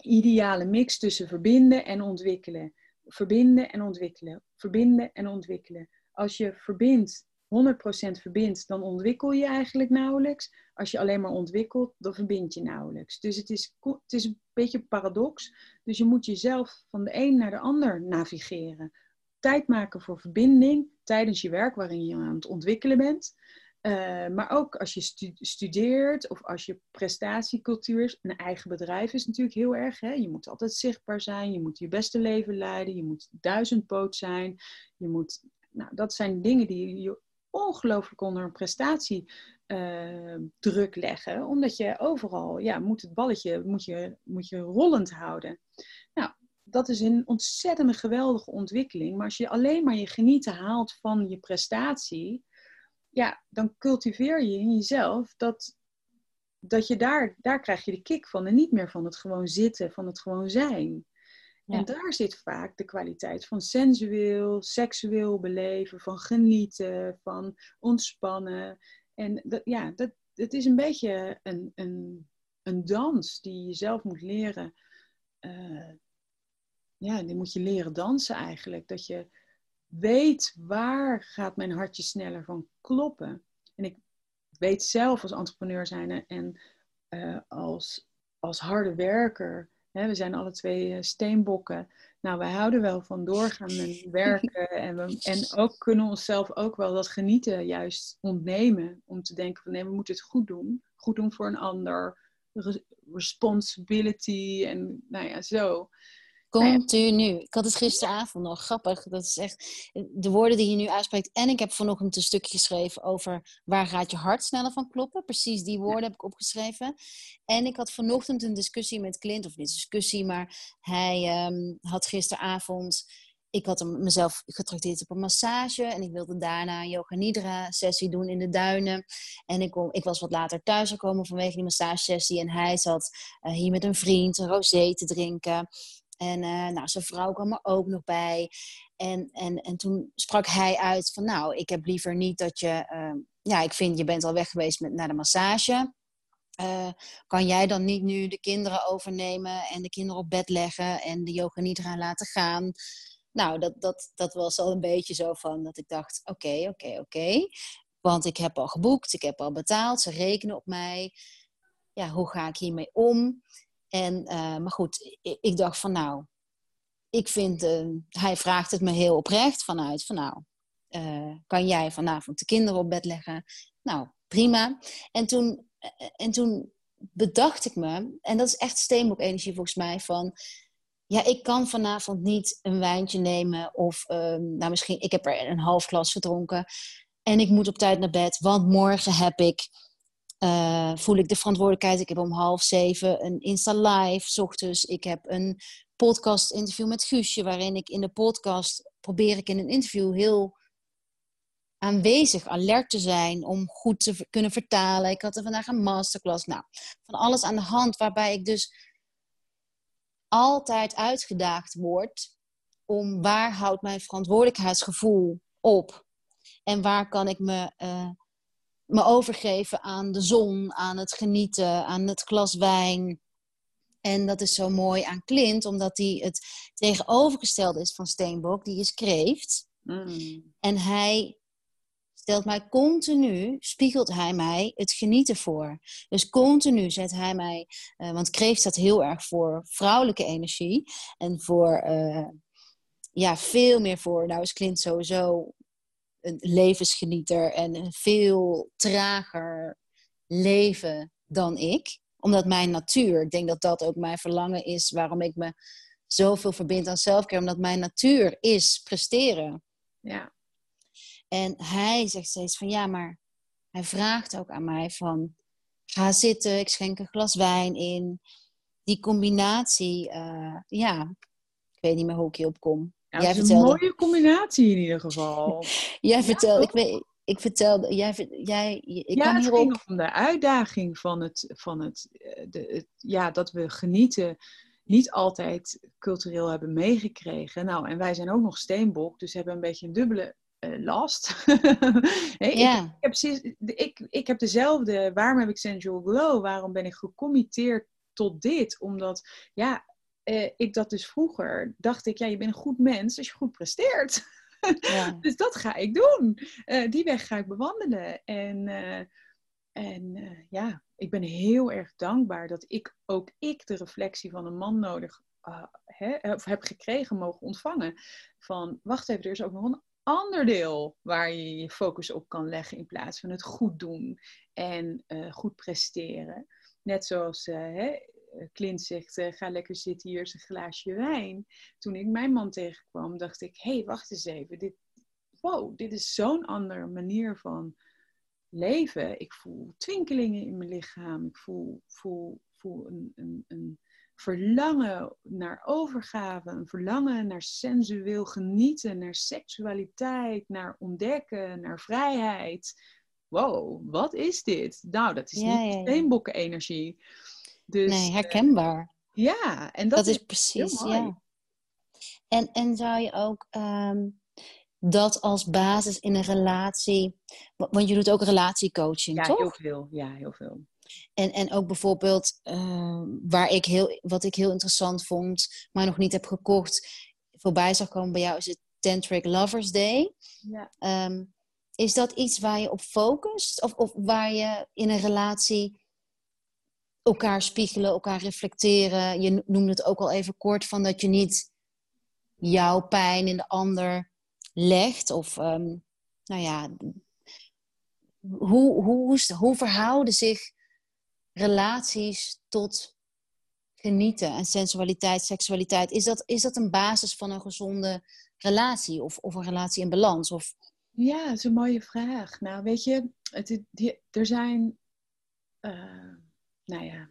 ideale mix tussen verbinden en ontwikkelen. Verbinden en ontwikkelen. Verbinden en ontwikkelen. Als je verbindt, 100% verbindt, dan ontwikkel je eigenlijk nauwelijks. Als je alleen maar ontwikkelt, dan verbind je nauwelijks. Dus het is, het is een beetje paradox. Dus je moet jezelf van de een naar de ander navigeren. Tijd maken voor verbinding tijdens je werk waarin je aan het ontwikkelen bent. Uh, maar ook als je studeert of als je prestatiecultuur is. Een eigen bedrijf is natuurlijk heel erg. Hè? Je moet altijd zichtbaar zijn. Je moet je beste leven leiden. Je moet duizendpoot zijn. Je moet, nou, dat zijn dingen die je ongelooflijk onder een prestatie uh, druk leggen. Omdat je overal, ja, moet het balletje moet je, moet je rollend houden. Nou, dat is een ontzettende geweldige ontwikkeling. Maar als je alleen maar je genieten haalt van je prestatie ja, dan cultiveer je in jezelf dat, dat je daar, daar krijg je de kick van en niet meer van het gewoon zitten, van het gewoon zijn. En daar zit vaak de kwaliteit van sensueel, seksueel beleven, van genieten, van ontspannen. En dat, ja, dat, het is een beetje een, een, een dans die je zelf moet leren. Uh, ja, die moet je leren dansen eigenlijk. Dat je weet waar gaat mijn hartje sneller van kloppen. En ik weet zelf als entrepreneur zijn en uh, als, als harde werker. We zijn alle twee uh, steenbokken. Nou, wij houden wel van doorgaan en werken. En, we, en ook kunnen onszelf ook wel dat genieten juist ontnemen. Om te denken van nee, we moeten het goed doen. Goed doen voor een ander. Responsibility en nou ja, zo. Continu. Ik had het gisteravond nog. Grappig. Dat is echt de woorden die je nu uitspreekt. En ik heb vanochtend een stukje geschreven over waar gaat je hart sneller van kloppen. Precies die woorden heb ik opgeschreven. En ik had vanochtend een discussie met Clint, of niet discussie, maar hij um, had gisteravond. Ik had hem mezelf getrakteerd op een massage en ik wilde daarna een yoga nidra sessie doen in de duinen. En ik, kom, ik was wat later thuis gekomen vanwege die massage sessie en hij zat uh, hier met een vriend een rosé te drinken. En uh, nou, zijn vrouw kwam er ook nog bij. En, en, en toen sprak hij uit van nou, ik heb liever niet dat je... Uh, ja, ik vind je bent al weg geweest met, naar de massage. Uh, kan jij dan niet nu de kinderen overnemen en de kinderen op bed leggen en de yoga niet gaan laten gaan? Nou, dat, dat, dat was al een beetje zo van dat ik dacht, oké, oké, oké. Want ik heb al geboekt, ik heb al betaald, ze rekenen op mij. Ja, hoe ga ik hiermee om? En, uh, maar goed, ik, dacht van nou, ik vind, uh, hij vraagt het me heel oprecht vanuit van nou, uh, kan jij vanavond de kinderen op bed leggen? Nou, prima. En toen, en toen bedacht ik me, en dat is echt steenbok-energie volgens mij, van ja, ik kan vanavond niet een wijntje nemen of ehm, nou misschien, ik heb er een half glas gedronken en ik moet op tijd naar bed, want morgen heb ik eh, voel ik de verantwoordelijkheid. Ik heb om half zeven een Insta Live, ochtends. Ik heb een podcast interview met Guusje, waarin ik in de podcast probeer ik in een interview heel aanwezig, alert te zijn, om goed te kunnen vertalen. Ik had er vandaag een masterclass. Nou, van alles aan de hand, waarbij ik dus altijd uitgedaagd word om waar houdt mijn verantwoordelijkheidsgevoel op? En waar kan ik me, uh, me overgeven aan de zon, aan het genieten, aan het glas wijn. En dat is zo mooi aan Clint, omdat hij het tegenovergestelde is van Steenbok. Die is kreeft. Mm. En hij stelt mij continu, spiegelt hij mij het genieten voor. Dus continu zet hij mij, uh, want kreeft staat heel erg voor vrouwelijke energie. En voor, uh, ja, veel meer voor, nou is Clint sowieso een levensgenieter en een veel trager leven dan ik. Omdat mijn natuur, ik denk dat dat ook mijn verlangen is waarom ik me zoveel verbind aan zelfcare. Omdat mijn natuur is presteren. Ja. En hij zegt steeds van ja, maar hij vraagt ook aan mij van ga zitten, ik schenk een glas wijn in. Die combinatie, uh, ja, ik weet niet meer hoe ik hierop kom. Ja, jij is een mooie combinatie in ieder geval. jij vertelde, ik weet, ik vertelde, jij, jij ik ja, het hierop... ging om de uitdaging van het, van het, eh, de, het, ja, dat we genieten niet altijd cultureel hebben meegekregen. Nou, en wij zijn ook nog steenbok, dus hebben een beetje een dubbele uh, last. hey, ja. ik, ik, heb, ik, ik heb dezelfde, waarom heb ik Sensual Glow? Waarom ben ik gecommitteerd tot dit? Omdat, ja, uh, ik dat dus vroeger dacht ik, ja, je bent een goed mens als je goed presteert. Ja. dus dat ga ik doen. Uh, die weg ga ik bewandelen. En, en ja, ik ben heel erg dankbaar dat ik ook ik de reflectie van een man nodig he, of heb gekregen, mogen ontvangen. Van, wacht even, er is ook nog een ander deel waar je je focus op kan leggen in plaats van het goed doen en goed presteren. Net zoals hè, Clint zegt, uh, ga lekker zitten, hier is een glaasje wijn. Toen ik mijn man tegenkwam, dacht ik, hé, hey, wacht eens even. Dit, wow, dit is zo'n andere manier van leven. Ik voel twinkelingen in mijn lichaam. Ik voel, voel, voel een, een, een verlangen naar overgave, een verlangen naar sensueel genieten, naar seksualiteit, naar ontdekken, naar vrijheid. Wow, wat is dit? Nou, dat is niet ja, steenbokken-energie. Dus, nee, herkenbaar. Uh, ja, en dat, dat is, precies, ja. En, en zou je ook um, dat als basis in een relatie, want je doet ook relatiecoaching, ja, toch? Ja, heel veel. Ja, heel veel. En, en ook bijvoorbeeld, uh, waar ik heel, wat ik heel interessant vond, maar nog niet heb gekocht, voorbij zag komen bij jou, is het Tantric Lovers Day. Ja. Um, is dat iets waar je op focust? Of, of waar je in een relatie elkaar spiegelen, elkaar reflecteren? Je noemde het ook al even kort van dat je niet jouw pijn in de ander legt. Of, um, nou ja, hoe, hoe, hoe verhouden zich relaties tot genieten en sensualiteit, seksualiteit. Is dat, is dat een basis van een gezonde relatie of, of een relatie in balans? Of... Ja, dat is een mooie vraag. Nou, weet je, er zijn, uh, nou ja,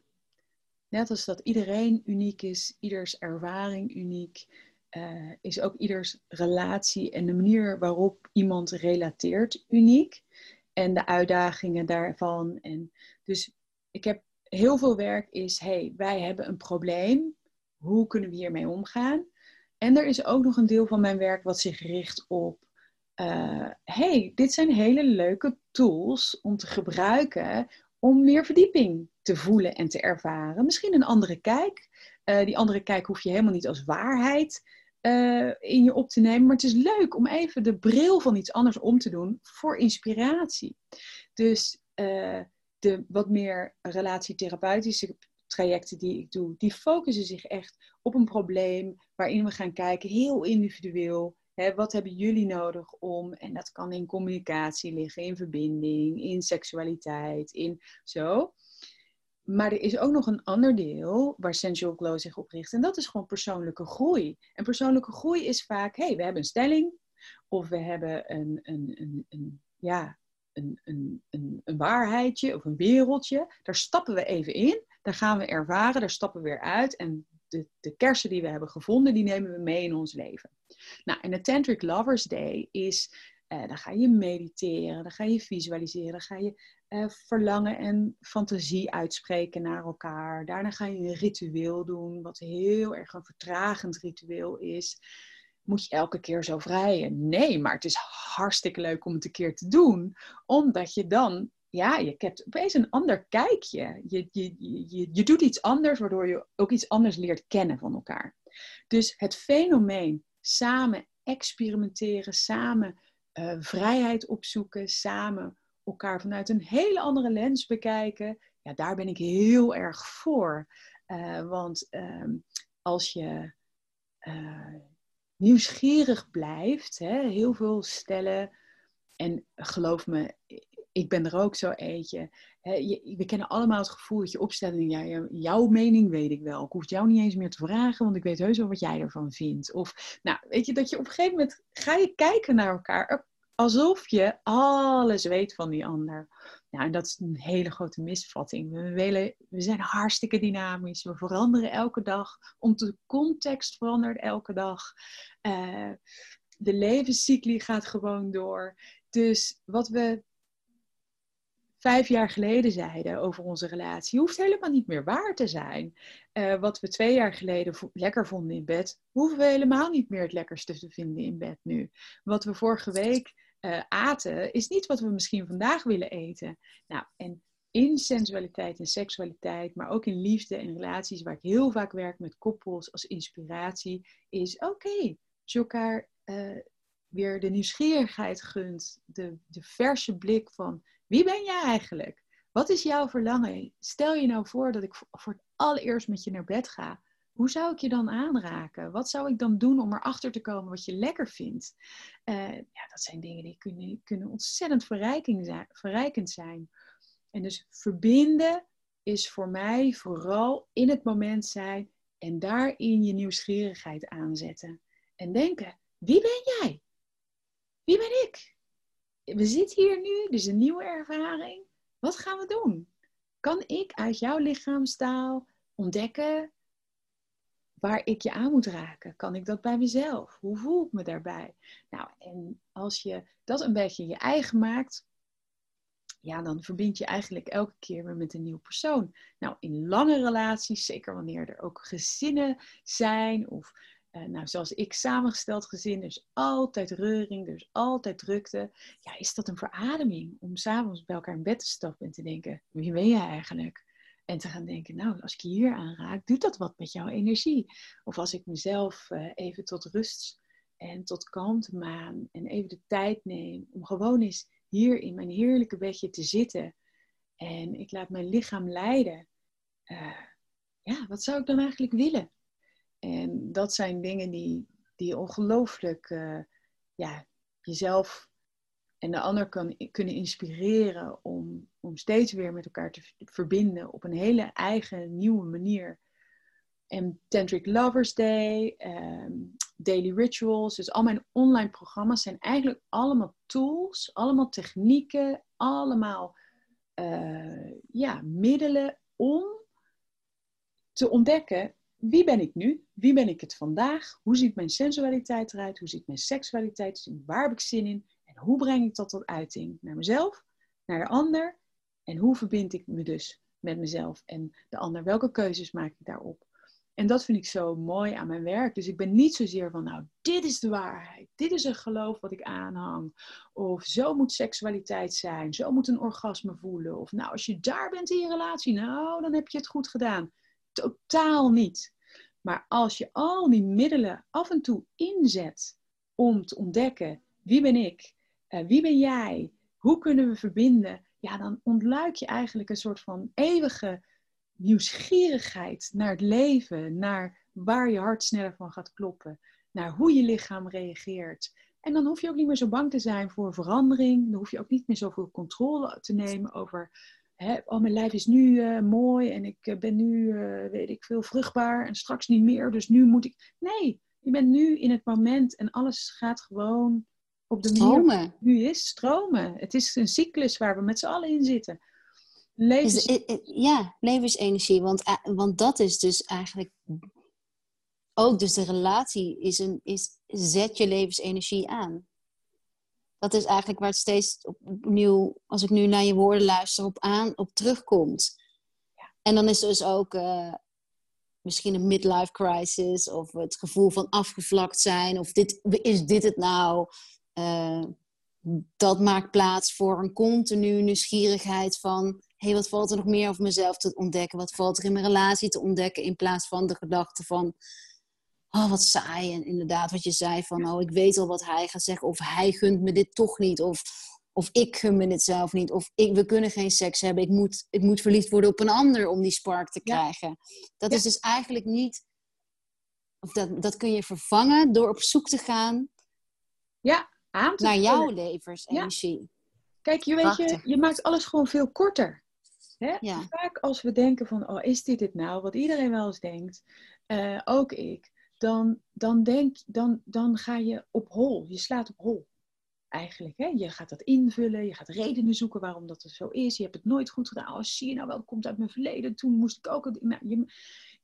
net als dat iedereen uniek is, ieders ervaring uniek, uh, is ook ieders relatie en de manier waarop iemand relateert uniek. En de uitdagingen daarvan. En dus ik heb heel veel werk is, hey, wij hebben een probleem. Hoe kunnen we hiermee omgaan? En er is ook nog een deel van mijn werk wat zich richt op, uh, hey, dit zijn hele leuke tools om te gebruiken om meer verdieping te voelen en te ervaren. Misschien een andere kijk. Uh, die andere kijk hoef je helemaal niet als waarheid uh, in je op te nemen. Maar het is leuk om even de bril van iets anders om te doen voor inspiratie. Dus uh, de wat meer relatietherapeutische trajecten die ik doe, die focussen zich echt op een probleem waarin we gaan kijken, heel individueel. Hè, wat hebben jullie nodig om, en dat kan in communicatie liggen, in verbinding, in seksualiteit, in zo. Maar er is ook nog een ander deel waar Sensual Glow zich op richt. En dat is gewoon persoonlijke groei. En persoonlijke groei is vaak, hey, we hebben een stelling. Of we hebben een, een, een, een ja, een, een, een, een waarheidje of een wereldje. Daar stappen we even in, daar gaan we ervaren, daar stappen we weer uit. En de, de kersen die we hebben gevonden, die nemen we mee in ons leven. Nou, en de Tantric Lovers Day is, uh, dan ga je mediteren, dan ga je visualiseren, dan ga je uh, verlangen en fantasie uitspreken naar elkaar. Daarna ga je een ritueel doen, wat heel erg een vertragend ritueel is. Moet je elke keer zo vrijen? Nee, maar het is hartstikke leuk om het een keer te doen, omdat je dan ja, je hebt opeens een ander kijkje. Je, je, je, je doet iets anders, waardoor je ook iets anders leert kennen van elkaar. Dus het fenomeen samen experimenteren, samen uh, vrijheid opzoeken, samen elkaar vanuit een hele andere lens bekijken, ja, daar ben ik heel erg voor. Uh, want uh, als je uh, nieuwsgierig blijft, hè, heel veel stellen, en geloof me, ik ben er ook zo eentje. we kennen allemaal het gevoel dat je opstelt en ja, jouw mening weet ik wel. Ik hoef jou niet eens meer te vragen, want ik weet heus wel wat jij ervan vindt. Of, nou, weet je, dat je op een gegeven moment ga je kijken naar elkaar alsof je alles weet van die ander. Nou, en dat is een hele grote misvatting. We, willen, we zijn hartstikke dynamisch. We veranderen elke dag. Onze context verandert elke dag. Uh, de levenscycli gaat gewoon door. Dus wat we vijf jaar geleden zeiden over onze relatie, hoeft helemaal niet meer waar te zijn. Uh, wat we twee jaar geleden lekker vonden in bed, hoeven we helemaal niet meer het lekkerste te vinden in bed nu. Wat we vorige week uh, aten, is niet wat we misschien vandaag willen eten. Nou, en in sensualiteit en seksualiteit, maar ook in liefde en relaties, waar ik heel vaak werk met koppels als inspiratie, is oké, je elkaar uh, weer de nieuwsgierigheid gunt, de, de verse blik van wie ben jij eigenlijk? Wat is jouw verlangen? Stel je nou voor dat ik voor het allereerst met je naar bed ga. Hoe zou ik je dan aanraken? Wat zou ik dan doen om erachter te komen wat je lekker vindt? Uh, ja, dat zijn dingen die kunnen, kunnen ontzettend zijn, verrijkend zijn. En dus verbinden is voor mij vooral in het moment zijn en daarin je nieuwsgierigheid aanzetten. En denken, wie ben jij? Wie ben ik? We zitten hier nu, is een nieuwe ervaring. Wat gaan we doen? Kan ik uit jouw lichaamstaal ontdekken waar ik je aan moet raken? Kan ik dat bij mezelf? Hoe voel ik me daarbij? Nou, en als je dat een beetje je eigen maakt, ja, dan verbind je eigenlijk elke keer weer met een nieuw persoon. Nou, in lange relaties, zeker wanneer er ook gezinnen zijn of nou, zoals ik samengesteld gezin, is altijd reuring, is altijd drukte. Ja, is dat een verademing om s'avonds bij elkaar in bed te stappen en te denken, wie ben jij eigenlijk? En te gaan denken, nou, als ik hier aanraak, doet dat wat met jouw energie? Of als ik mezelf uh, even tot rust en tot kalmte maan en even de tijd neem om gewoon eens hier in mijn heerlijke bedje te zitten en ik laat mijn lichaam leiden. Uh, ja, wat zou ik dan eigenlijk willen? En dat zijn dingen die, die ongelooflijk uh, ja, jezelf en de ander kan, kunnen inspireren om, om steeds weer met elkaar te verbinden op een hele eigen, nieuwe manier. En Tantric Lovers Day, um, Daily Rituals, dus al mijn online programma's zijn eigenlijk allemaal tools, allemaal technieken, allemaal uh, ja, middelen om te ontdekken wie ben ik nu? Wie ben ik het vandaag? Hoe ziet mijn sensualiteit eruit? Hoe ziet mijn seksualiteit? Waar heb ik zin in? En hoe breng ik dat tot uiting? Naar mezelf, naar de ander. En hoe verbind ik me dus met mezelf en de ander? Welke keuzes maak ik daarop? En dat vind ik zo mooi aan mijn werk. Dus ik ben niet zozeer van, nou, dit is de waarheid. Dit is een geloof wat ik aanhang. Of zo moet seksualiteit zijn. Zo moet een orgasme voelen. Of nou, als je daar bent in je relatie, nou, dan heb je het goed gedaan. Totaal niet. Maar als je al die middelen af en toe inzet om te ontdekken wie ben ik, uh, wie ben jij, hoe kunnen we verbinden, ja, dan ontluik je eigenlijk een soort van eeuwige nieuwsgierigheid naar het leven, naar waar je hart sneller van gaat kloppen, naar hoe je lichaam reageert. En dan hoef je ook niet meer zo bang te zijn voor verandering. Dan hoef je ook niet meer zoveel controle te nemen over hè, oh, mijn lijf is nu uh, mooi en ik uh, ben nu, uh, weet ik veel, vruchtbaar en straks niet meer, dus nu moet ik. Nee, je bent nu in het moment en alles gaat gewoon Op de manier nu is, stromen. Het is een cyclus waar we met z'n allen in zitten. Levens... Ja, levensenergie. Want, eh, want dat is dus eigenlijk ook dus de relatie is een, is, zet je levensenergie aan. Dat is eigenlijk waar het steeds opnieuw, als ik nu naar je woorden luister, op, aan, op terugkomt. Ja. En dan is dus ook uh, misschien een midlife crisis of het gevoel van afgevlakt zijn of dit, is dit het nou? Uh, dat maakt plaats voor een continue nieuwsgierigheid van... hé, hey, wat valt er nog meer over mezelf te ontdekken? Wat valt er in mijn relatie te ontdekken? In plaats van de gedachte van oh, wat saai. En inderdaad, wat je zei van, oh, ik weet al wat hij gaat zeggen. Of hij gunt me dit toch niet. Of, of ik gun me dit zelf niet. Of ik, we kunnen geen seks hebben. Ik moet, ik moet verliefd worden op een ander om die spark te krijgen. Dat is dus eigenlijk niet... Of dat, dat kun je vervangen door op zoek te gaan... Ja, aan te naar jouw levensenergie. Kijk, je, weet je, je maakt alles gewoon veel korter. Hè? Vaak als we denken van, oh, is dit het nou? Wat iedereen wel eens denkt, uh, ook ik dan, dan, denk, dan, dan ga je op hol. Je slaat op hol. Eigenlijk. Hè? Je gaat dat invullen, je gaat redenen zoeken waarom dat er zo is. Je hebt het nooit goed gedaan. Oh, zie je nou wel, komt uit mijn verleden. Toen moest ik ook. Nou, je,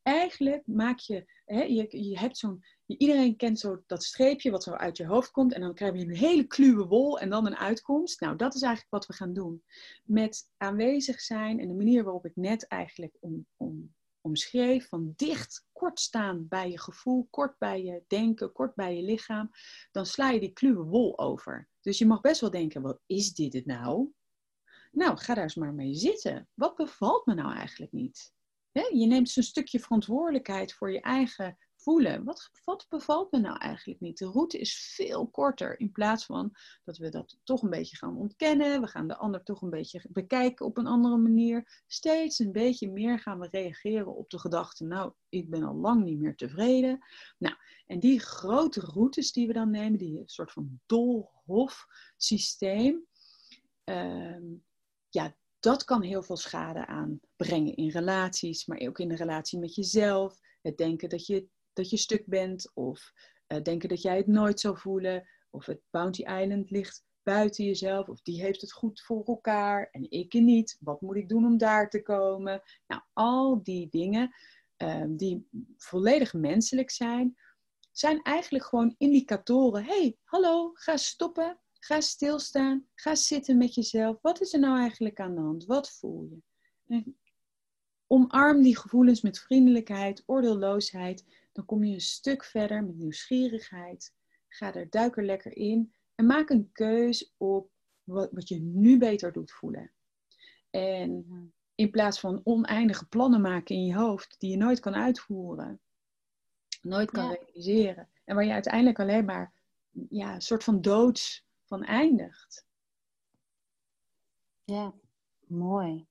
eigenlijk maak je, hè, je, je hebt zo'n, iedereen kent zo dat streepje wat zo uit je hoofd komt en dan krijg je een hele kluwe wol en dan een uitkomst. Nou, dat is eigenlijk wat we gaan doen. Met aanwezig zijn en de manier waarop ik net eigenlijk om, om omschreef, van dicht, kort staan bij je gevoel, kort bij je denken, kort bij je lichaam, dan sla je die kluwe wol over. Dus je mag best wel denken, wat is dit het nou? Nou, ga daar eens maar mee zitten. Wat bevalt me nou eigenlijk niet? je neemt een stukje verantwoordelijkheid voor je eigen voelen. Wat, bevalt me nou eigenlijk niet? De route is veel korter in plaats van dat we dat toch een beetje gaan ontkennen. We gaan de ander toch een beetje bekijken op een andere manier. Steeds een beetje meer gaan we reageren op de gedachte, nou, ik ben al lang niet meer tevreden. Nou, en die grote routes die we dan nemen, die soort van dolhof systeem, ehm, ja, dat kan heel veel schade aanbrengen in relaties, maar ook in de relatie met jezelf. Het denken dat je dat je stuk bent, of uh, denken dat jij het nooit zou voelen, of het Bounty Island ligt buiten jezelf, of die heeft het goed voor elkaar en ik niet. Wat moet ik doen om daar te komen? Nou, al die dingen um, die volledig menselijk zijn, zijn eigenlijk gewoon indicatoren. hey, hallo, ga stoppen, ga stilstaan, ga zitten met jezelf. Wat is er nou eigenlijk aan de hand? Wat voel je? omarm die gevoelens met vriendelijkheid, oordeelloosheid dan kom je een stuk verder met nieuwsgierigheid. Ga er, duik er lekker in en maak een keus op wat, wat je nu beter doet voelen. En in plaats van oneindige plannen maken in je hoofd die je nooit kan uitvoeren, nooit kan realiseren. En waar je uiteindelijk alleen maar ja, een soort van doods van eindigt. Ja, mooi.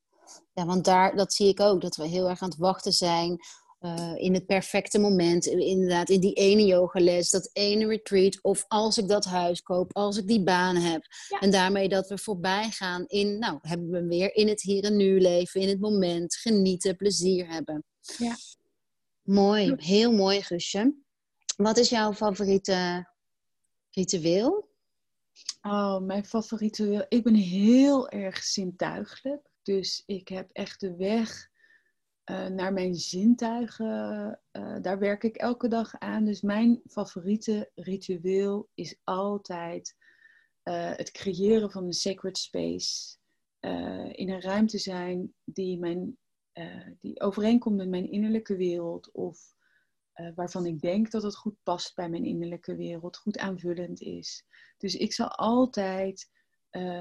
Ja, want daar, dat zie ik ook, dat we heel erg aan het wachten zijn uh, in het perfecte moment, inderdaad, in die ene yogales, dat ene retreat, of als ik dat huis koop, als ik die baan heb. En daarmee dat we voorbij gaan in, nou, hebben we weer in het hier en nu leven, in het moment, genieten, plezier hebben. Ja. Mooi, heel mooi, Gusje. Wat is jouw favoriete ritueel? Oh, mijn favoriete Ik ben heel erg zintuigelijk. Dus ik heb echt de weg uh, naar mijn zintuigen, uh, daar werk ik elke dag aan. Dus mijn favoriete ritueel is altijd uh, het creëren van een sacred space. in een ruimte zijn die, mijn, die overeenkomt met mijn innerlijke wereld. Of waarvan ik denk dat het goed past bij mijn innerlijke wereld. Goed aanvullend is. Dus ik zal altijd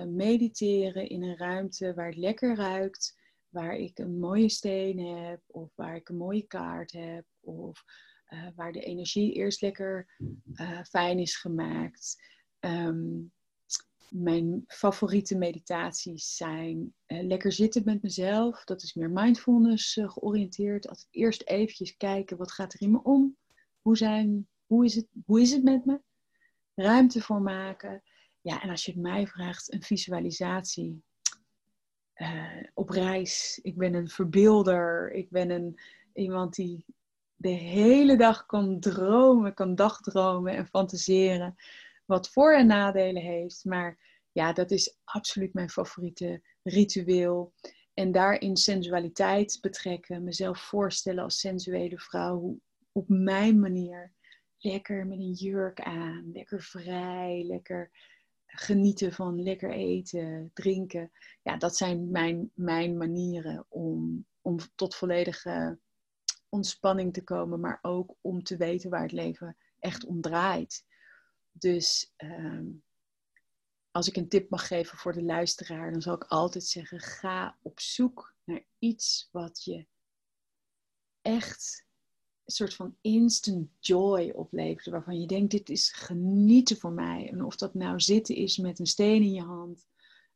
mediteren in een ruimte waar het lekker ruikt waar ik een mooie steen heb, of waar ik een mooie kaart heb, of uh, waar de energie eerst lekker uh, fijn is gemaakt. Um, mijn favoriete meditaties zijn uh, lekker zitten met mezelf. Dat is meer mindfulness georiënteerd. Altijd eerst eventjes kijken, wat gaat er in me om? Hoe, zijn, hoe, is, het, hoe is het met me? Ruimte voor maken. Ja, en als je het mij vraagt, een visualisatie uh, op reis. Ik ben een verbeelder. Ik ben een, iemand die de hele dag kan dromen, kan dagdromen en fantaseren. wat voor- en nadelen heeft. Maar ja, dat is absoluut mijn favoriete ritueel. En daarin sensualiteit betrekken, mezelf voorstellen als sensuele vrouw, op mijn manier. Lekker met een jurk aan, lekker vrij, lekker genieten van lekker eten, drinken. Ja, dat zijn mijn, mijn manieren om, om tot volledige ontspanning te komen, maar ook om te weten waar het leven echt om draait. Dus ehm, als ik een tip mag geven voor de luisteraar, dan zal ik altijd zeggen: ga op zoek naar iets wat je echt soort van instant joy oplevert. Waarvan je denkt: dit is genieten voor mij. En of dat nou zitten is met een steen in je hand,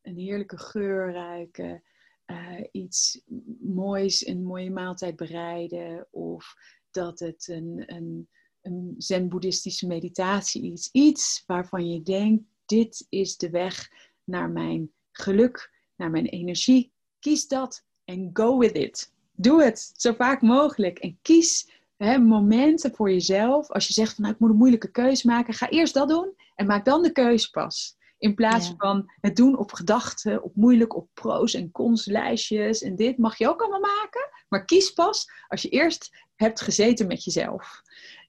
een heerlijke geur ruiken. Uh, iets moois, een mooie maaltijd bereiden. Of dat het een, een, een zen-boeddhistische meditatie is. Iets waarvan je denkt, dit is de weg naar mijn geluk, naar mijn energie. Kies dat en go with it. Doe het zo vaak mogelijk. En kies hè, momenten voor jezelf. Als je zegt van nou, ik moet een moeilijke keuze maken, ga eerst dat doen en maak dan de keuze pas. In plaats van het doen op gedachten, op moeilijk, op pro's en cons lijstjes en dit mag je ook allemaal maken. Maar kies pas als je eerst hebt gezeten met jezelf.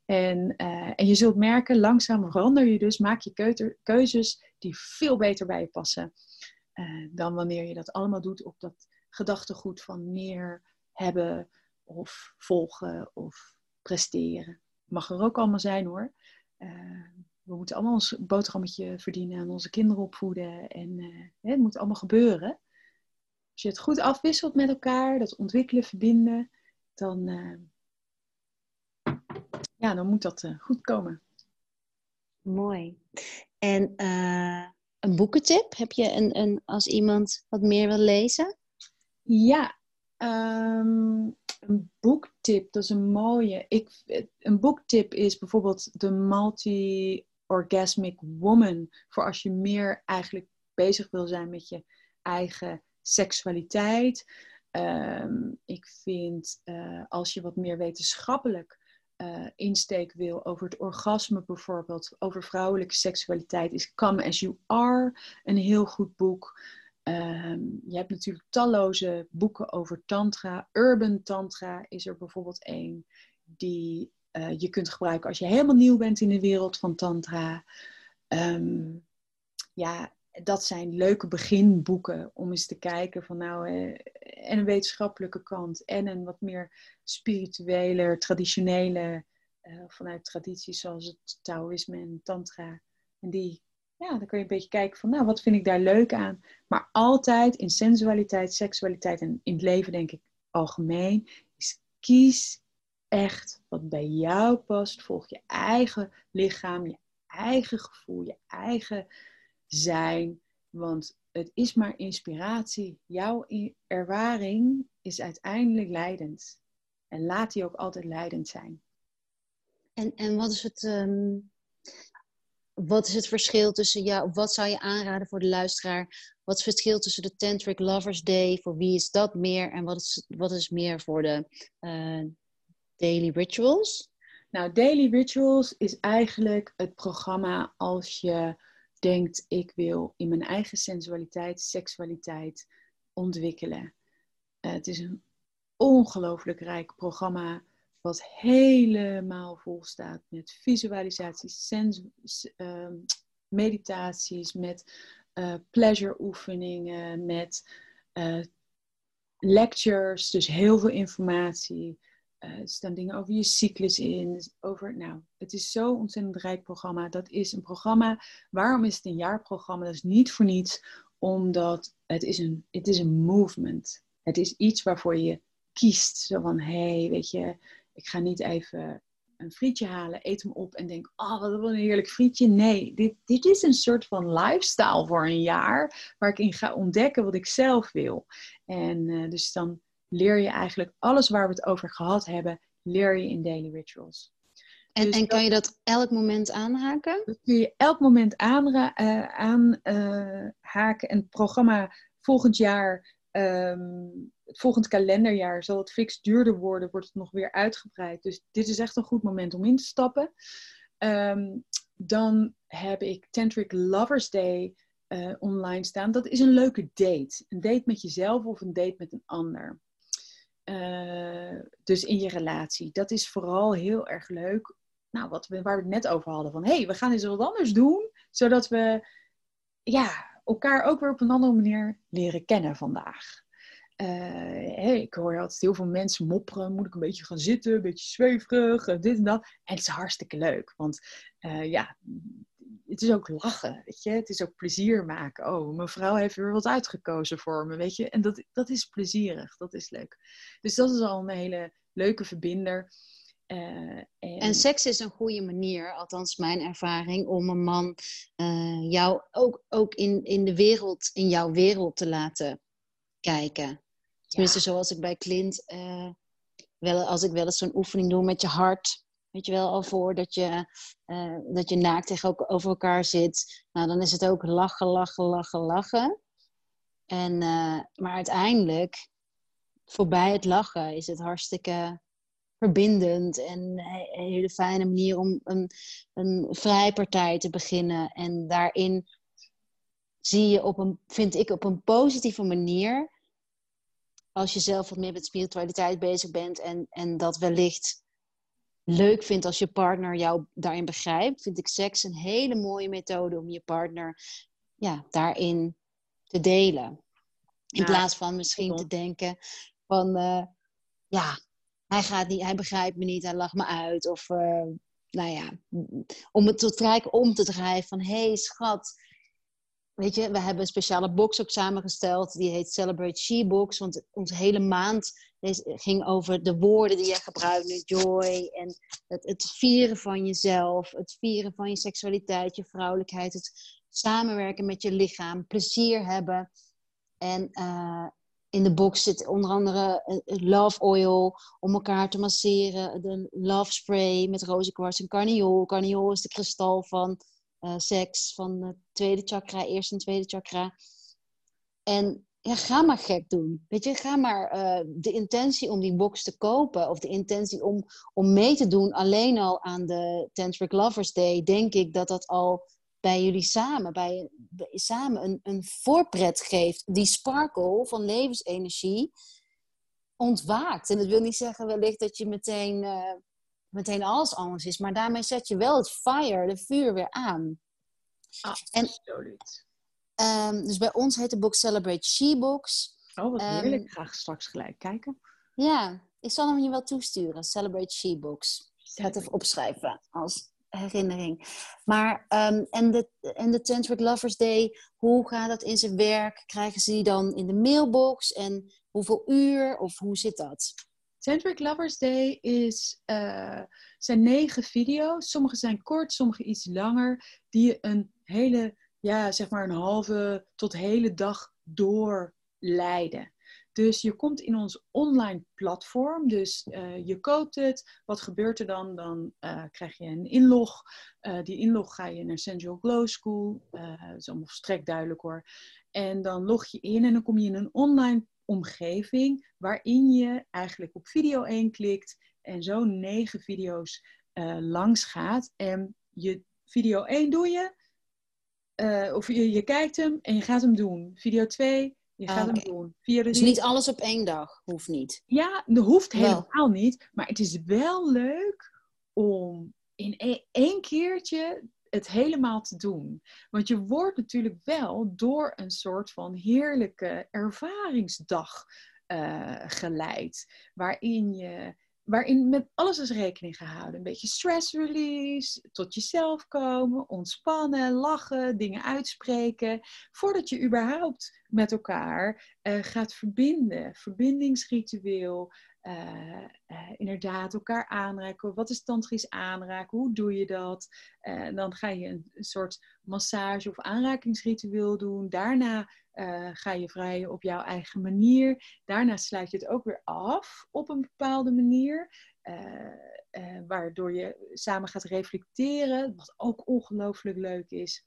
En, uh, en je zult merken, langzaam verander je dus, maak je keuzes die veel beter bij je passen. Uh, dan wanneer je dat allemaal doet op dat gedachtegoed van meer hebben of volgen of presteren. Mag er ook allemaal zijn hoor. Uh, we moeten allemaal ons boterhammetje verdienen en onze kinderen opvoeden. En uh, het moet allemaal gebeuren. Als je het goed afwisselt met elkaar, dat ontwikkelen, verbinden, dan, uh, ja, dan moet dat goed komen. Mooi. En een boekentip? Heb je een, een, als iemand wat meer wil lezen? Ja, um, een boektip, dat is een mooie. Ik, een boektip is bijvoorbeeld de Multi Orgasmic Woman. Voor als je meer eigenlijk bezig wil zijn met je eigen seksualiteit. Ehm, ik vind uh, als je wat meer wetenschappelijk uh, insteek wil over het orgasme bijvoorbeeld, over vrouwelijke seksualiteit, is Come As You Are een heel goed boek. Um, je hebt natuurlijk talloze boeken over tantra. Urban tantra is er bijvoorbeeld één die uh, je kunt gebruiken als je helemaal nieuw bent in de wereld van tantra. Um, ja, dat zijn leuke beginboeken om eens te kijken van nou, uh, en een wetenschappelijke kant en een wat meer spirituele, traditionele, uh, vanuit tradities zoals het Taoïsme en Tantra. En die, ja, dan kun je een beetje kijken van nou, wat vind ik daar leuk aan. Maar altijd in sensualiteit, seksualiteit en in het leven denk ik algemeen, is kies echt wat bij jou past. Volg je eigen lichaam, je eigen gevoel, je eigen zijn. Want het is maar inspiratie. Jouw ervaring is uiteindelijk leidend. En laat die ook altijd leidend zijn. En, en wat, is het, um, wat is het verschil tussen jou? Wat zou je aanraden voor de luisteraar? Wat is het verschil tussen de Tantric Lovers Day? Voor wie is dat meer? En wat is, wat is meer voor de uh, Daily Rituals? Nou, Daily Rituals is eigenlijk het programma als je denkt, ik wil in mijn eigen sensualiteit, seksualiteit ontwikkelen. Uh, het is een ongelooflijk rijk programma wat helemaal vol staat met visualisaties, sens, uh, meditaties, met uh, pleasure oefeningen, met uh, lectures, dus heel veel informatie. Uh, er staan dingen over je cyclus in. Over, nou, het is zo'n ontzettend rijk programma. Dat is een programma. Waarom is het een jaarprogramma? Dat is niet voor niets, omdat het is een, het is een movement. Het is iets waarvoor je kiest. Zo van, hé, hey, weet je, ik ga niet even een frietje halen, eet hem op en denk, oh, wat een heerlijk frietje. Nee, dit, dit is een soort van lifestyle voor een jaar, waar ik in ga ontdekken wat ik zelf wil. En uh, dus dan leer je eigenlijk alles waar we het over gehad hebben, leer je in daily rituals. En, dus en kan je dat elk moment aanhaken? Dat kun je elk moment aanhaken. Aan, uh, en het programma volgend jaar, um, het volgend kalenderjaar, zal het fix duurder worden, wordt het nog weer uitgebreid. Dus dit is echt een goed moment om in te stappen. Um, dan heb ik Tantric Lovers Day uh, online staan. Dat is een leuke date. Een date met jezelf of een date met een ander. Uh, dus in je relatie. Dat is vooral heel erg leuk. Nou, wat we, waar we het net over hadden. Van hé, hey, we gaan eens wat anders doen. Zodat we ja, elkaar ook weer op een andere manier leren kennen vandaag. Hey, ik hoor altijd heel veel mensen mopperen. Moet ik een beetje gaan zitten, een beetje zweverig, dit en dat. En het is hartstikke leuk. Want uh, ja, het is ook lachen, weet je. Het is ook plezier maken. Oh, mijn vrouw heeft weer wat uitgekozen voor me, weet je. En dat, dat is plezierig, dat is leuk. Dus dat is al een hele leuke verbinder. Uh, en... en... seks is een goede manier, althans mijn ervaring, om een man uh, jou ook, ook in, in de wereld, in jouw wereld te laten kijken. Tenminste, zoals ik bij Clint, uh, wel, als ik wel eens zo'n oefening doe met je hart, weet je wel, al voordat je, uh, dat je naakt tegenover elkaar zit. Nou, dan is het ook lachen, lachen, lachen, lachen. En, maar uiteindelijk, voorbij het lachen, is het hartstikke verbindend en een hele fijne manier om een, een vrijpartij te beginnen. En daarin zie je op een, vind ik, op een positieve manier, als je zelf wat meer met spiritualiteit bezig bent en, en dat wellicht leuk vindt als je partner jou daarin begrijpt, vind ik seks een hele mooie methode om je partner ja, daarin te delen. In plaats van misschien te denken van, uh, ja, hij, gaat niet, hij begrijpt me niet, hij lacht me uit. Of, uh, nou ja, om het tot rijk om te drijven van, hé hey, schat, weet je, we hebben een speciale box ook samengesteld. Die heet Celebrate She-box. Want onze hele maand ging over de woorden die je gebruikt. Joy en het, het, vieren van jezelf. Het vieren van je seksualiteit, je vrouwelijkheid. Het samenwerken met je lichaam. Plezier hebben. En uh, in de box zit onder andere love oil om elkaar te masseren. De love spray met rozenkwarts en carniol. Carniol is de kristal van uh, seks, van het tweede chakra, eerste en tweede chakra. En ja, ga maar gek doen. Weet je, ga maar de intentie om die box te kopen of de intentie om, om mee te doen alleen al aan de Tantric Lovers Day, denk ik dat dat al bij jullie samen, bij, bij samen een, een voorpret geeft. Die sparkle van levensenergie ontwaakt. En dat wil niet zeggen wellicht dat je meteen uh, meteen alles anders is. Maar daarmee zet je wel het fire, de vuur weer aan. Absoluut. En, um, dus bij ons heet de box Celebrate She-box. Oh, wat heerlijk. Um, ik ga straks gelijk kijken. Ja, ik zal hem je wel toesturen. Celebrate She-box. Ik ga het even opschrijven als herinnering. Maar, um, en, de, en de Tantric Lovers Day, hoe gaat dat in zijn werk? Krijgen ze die dan in de mailbox? En hoeveel uur? Of hoe zit dat? Tantric Lovers Day is, uh, zijn negen video's. Sommige zijn kort, sommige iets langer. Die een hele, ja, zeg maar een halve tot hele dag doorleiden. Dus je komt in ons online platform. Dus uh, je koopt het. Wat gebeurt er dan? Dan uh, krijg je een inlog. Uh, die inlog ga je naar Central Glow School. dat is allemaal volstrekt duidelijk hoor. En dan log je in en dan kom je in een online omgeving waarin je eigenlijk op video 1 klikt en zo negen video's langs gaat. En je video 1 doe je, of je, je, kijkt hem en je gaat hem doen. Video 2, je gaat hem doen. Dus niet alles op één dag, hoeft niet. Ja, dat hoeft helemaal niet. Maar het is wel leuk om in e-, één keertje het helemaal te doen. Want je wordt natuurlijk wel door een soort van heerlijke ervaringsdag uh, geleid. Waarin je waarin met alles is rekening gehouden. Een beetje stress release, tot jezelf komen, ontspannen, lachen, dingen uitspreken. Voordat je überhaupt met elkaar uh, gaat verbinden. Verbindingsritueel, uh, uh, inderdaad elkaar aanraken. Wat is tantrisch aanraken? Hoe doe je dat? Dan ga je een, soort massage of aanrakingsritueel doen. Daarna ga je vrijen op jouw eigen manier. Daarna sluit je het ook weer af op een bepaalde manier. waardoor je samen gaat reflecteren, wat ook ongelooflijk leuk is.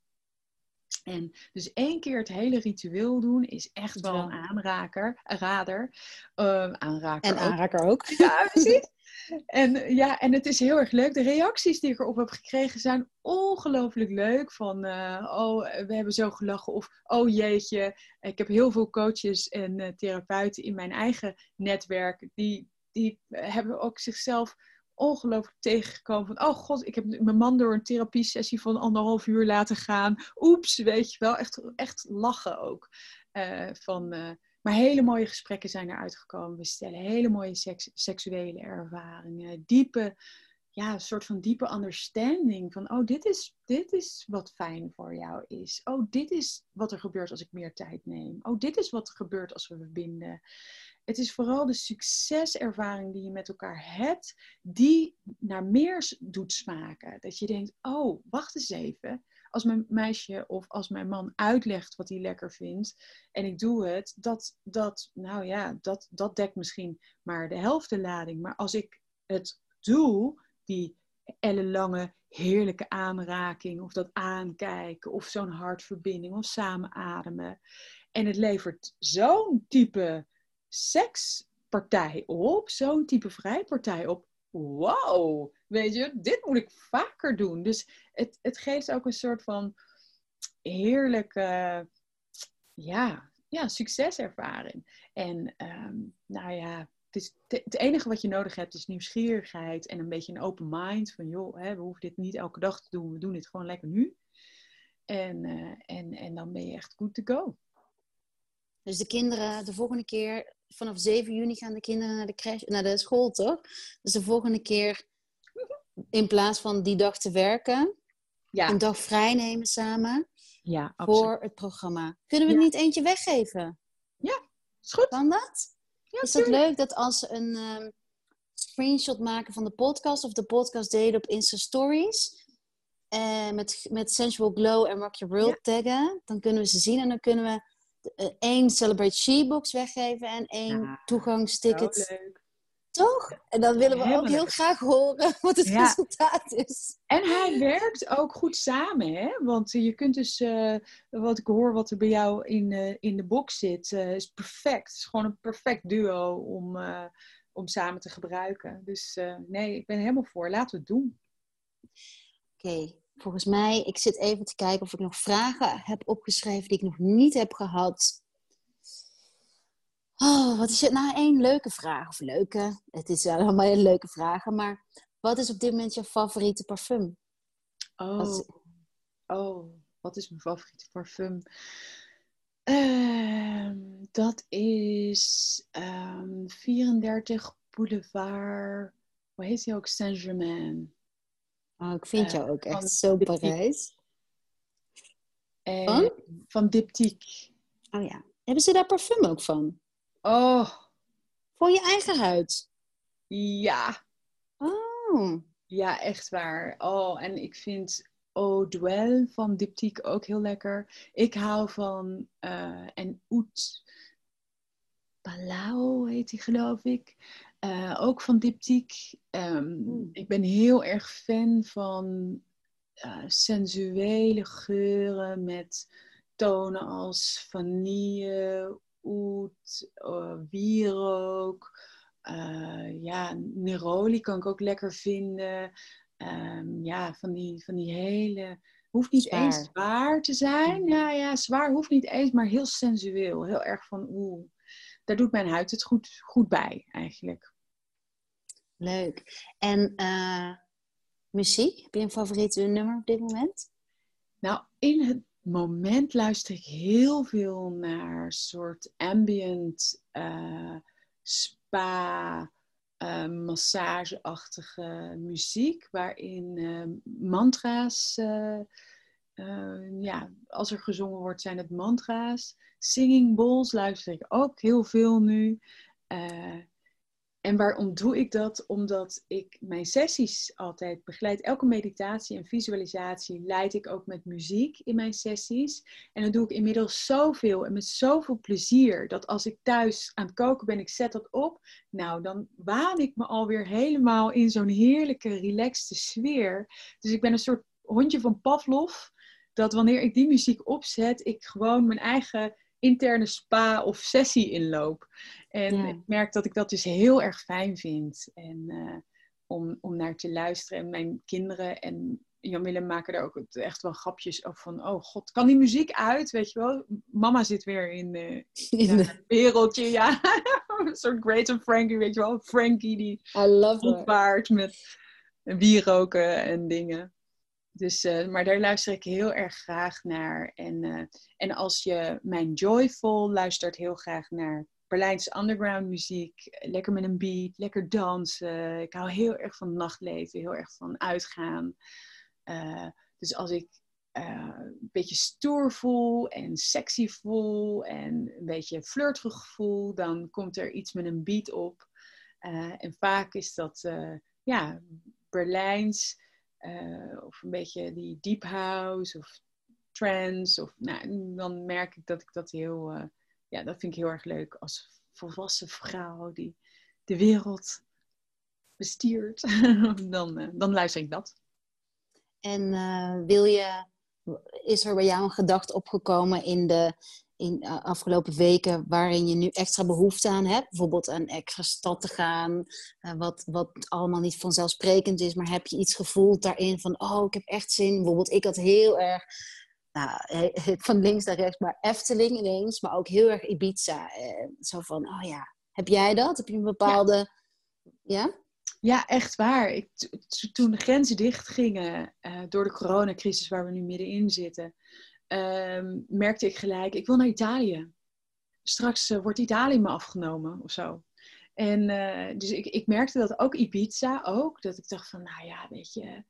En dus één keer het hele ritueel doen is echt wel een aanraker, een rader. Aanraker en aanraker ook. Ja, precies. En ja, en het is heel erg leuk. De reacties die ik erop heb gekregen zijn ongelooflijk leuk. Van, uh, oh, we hebben zo gelachen. Of, oh jeetje. Ik heb heel veel coaches en therapeuten in mijn eigen netwerk. Die, die hebben ook zichzelf ongelooflijk tegengekomen. Van, oh god, ik heb mijn man door een therapiesessie van anderhalf uur laten gaan. Oeps, weet je wel. Echt, echt lachen ook. Uh, van, maar hele mooie gesprekken zijn eruit gekomen. We stellen hele mooie seks, seksuele ervaringen. Diepe, ja, een soort van diepe understanding. Van, oh, dit is, dit is wat fijn voor jou is. Oh, dit is wat er gebeurt als ik meer tijd neem. Oh, dit is wat er gebeurt als we verbinden het is vooral de succeservaring die je met elkaar hebt, die naar meer doet smaken. Dat je denkt, oh, wacht eens even. Als mijn meisje of als mijn man uitlegt wat hij lekker vindt en ik doe het, dat, dat, nou ja, dat, dat dekt misschien maar de helft de lading. Maar als ik het doe, die ellenlange heerlijke aanraking of dat aankijken of zo'n hartverbinding of samen ademen. En het levert zo'n type sekspartij op, zo'n type vrijpartij op. Wow, weet je, dit moet ik vaker doen. Dus het, het geeft ook een soort van heerlijke, ja, ja, succeservaring. En um, nou ja, het, is het enige wat je nodig hebt is nieuwsgierigheid en een beetje een open mind. Van joh, hè, we hoeven dit niet elke dag te doen, we doen dit gewoon lekker nu. En, uh, en, en dan ben je echt good to go. Dus de kinderen, de volgende keer, vanaf 7 juni gaan de kinderen naar de, crash, naar de school, toch? Dus de volgende keer, in plaats van die dag te werken, ja. een dag vrij nemen samen ja, voor het programma. Kunnen we ja. niet eentje weggeven? Ja, is goed. Kan dat? Ja, is dat leuk dat als ze een um, screenshot maken van de podcast of de podcast delen op Insta Stories, uh, met, met Sensual Glow en Rock Your World taggen, dan kunnen we ze zien en dan kunnen we één Celebrate She-box weggeven en één ja, toegangsticket. Toch? En dan willen we ook heel graag horen wat het ja. resultaat is. En hij werkt ook goed samen, hè? Want je kunt dus, uh, wat ik hoor, wat er bij jou in, uh, in de box zit, uh, is perfect. Het is gewoon een perfect duo om, om samen te gebruiken. Dus nee, ik ben helemaal voor. Laten we het doen. Oké, okay volgens mij, ik zit even te kijken of ik nog vragen heb opgeschreven die ik nog niet heb gehad. Oh, wat is het nou? één leuke vraag. Of leuke, het is allemaal een leuke vragen. Maar wat is op dit moment je favoriete parfum? Oh, wat oh wat is mijn favoriete parfum? Uh, dat is um, ehm, 34 Boulevard. Hoe heet die ook? Saint-Germain. Oh, ik vind uh, jou ook echt zo Parijs. Uh, van? Van Diptyque. Oh ja. Hebben ze daar parfum ook van? Oh. Voor je eigen huid? Ja. Oh. Ja, echt waar. Oh, en ik vind Eau Duel van Diptyque ook heel lekker. Ik hou van uh, en Oet Palau heet die geloof ik. Uh, ook van Diptyque. Um, ik ben heel erg fan van uh, sensuele geuren met tonen als vanille, oet, uh, wierook. ja, neroli kan ik ook lekker vinden. Um, ja, van die, van die hele... Hoeft niet zwaar. eens zwaar te zijn. Mm. Ja, ja, zwaar hoeft niet eens, maar heel sensueel. Heel erg van oeh daar doet mijn huid het goed, goed bij eigenlijk. Leuk. En uh, muziek? Heb je een favoriete nummer op dit moment? Nou, in het moment luister ik heel veel naar soort ambient uh, spa, uh, massageachtige muziek, waarin mantra's, ja, als er gezongen wordt, zijn het mantra's. Singing bowls luister ik ook heel veel nu. Uh, en waarom doe ik dat? Omdat ik mijn sessies altijd begeleid. Elke meditatie en visualisatie leid ik ook met muziek in mijn sessies. En dan doe ik inmiddels zoveel en met zoveel plezier. Dat als ik thuis aan het koken ben, ik zet dat op. Nou, dan waan ik me alweer helemaal in zo'n heerlijke, relaxte sfeer. Dus ik ben een soort hondje van Pavlov dat wanneer ik die muziek opzet, ik gewoon mijn eigen interne spa of sessie inloop. En ik merk dat ik dat dus heel erg fijn vind. En uh, om, om naar te luisteren. En mijn kinderen en Jan Willem maken daar ook echt wel grapjes over van, oh god, kan die muziek uit, weet je wel? Mama zit weer in, uh, in het wereldje, ja. een soort Great and Frankie, weet je wel? Frankie die rondvaart met wieroken en dingen. Dus, uh, maar daar luister ik heel erg graag naar. En, uh, en als je mijn Joyful luistert heel graag naar Berlijnse underground muziek. Lekker met een beat, lekker dansen. Ik hou heel erg van nachtleven, heel erg van uitgaan. Uh, dus als ik een beetje stoer voel en sexy voel en een beetje flirterig voel, dan komt er iets met een beat op. en vaak is dat ja, Berlijns uh, of een beetje die deep house of trance. Of, nou, dan merk ik dat ik dat heel, uh, ja, dat vind ik heel erg leuk als volwassen vrouw die de wereld bestiert. dan, uh, dan luister ik dat. En wil je, is er bij jou een gedachte opgekomen in de in uh, afgelopen weken waarin je nu extra behoefte aan hebt? Bijvoorbeeld een extra stad te gaan, uh, wat, wat allemaal niet vanzelfsprekend is, maar heb je iets gevoeld daarin van, oh, ik heb echt zin. Bijvoorbeeld, ik had heel erg, nou, van links naar rechts, maar Efteling ineens, maar ook heel erg Ibiza. Uh, zo van, oh ja, heb jij dat? Heb je een bepaalde, ja? ja? Ja, echt waar. Ik, toen de grenzen dicht gingen door de coronacrisis waar we nu middenin zitten, um, merkte ik gelijk, ik wil naar Italië. Straks uh, wordt Italië me afgenomen of zo. En uh, dus ik, ik merkte dat ook Ibiza ook. Dat ik dacht van, nou ja, weet je,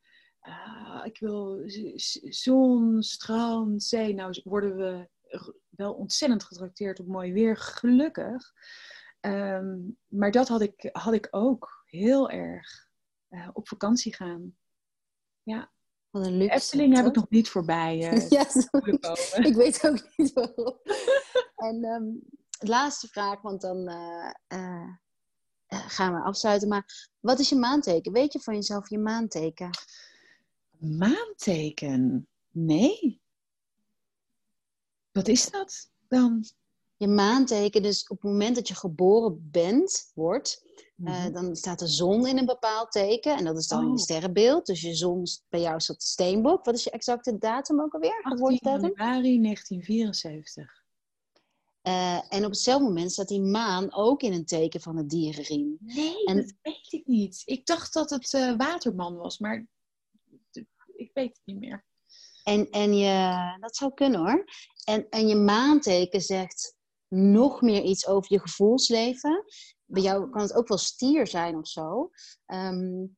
uh, ik wil zon, strand, zee. Nou worden we wel ontzettend getrakteerd op mooi weer, gelukkig. Um, maar dat had ik, had ik ook heel erg. op vakantie gaan. Ja. Wat een luxe. Efteling heb ik nog niet voorbij uh, Ik weet ook niet waarom. en um, laatste vraag, want dan uh, uh, gaan we afsluiten. Maar wat is je maanteken? Weet je van jezelf je maanteken? Maanteken? Nee. Wat is dat dan? Je maanteken, dus op het moment dat je geboren bent, wordt, uh, dan staat de zon in een bepaald teken. En dat is dan oh. je sterrenbeeld. Dus je zon, bij jou is dat steenbok. Wat is je exacte datum ook alweer? 18 januari 1974. Uh, en op hetzelfde moment staat die maan ook in een teken van het dierenriem. Nee, en... dat weet ik niet. Ik dacht dat het uh, Waterman was, maar ik weet het niet meer. En, en je, dat zou kunnen hoor. En, en je maanteken zegt nog meer iets over je gevoelsleven bij jou kan het ook wel stier zijn of zo. Um,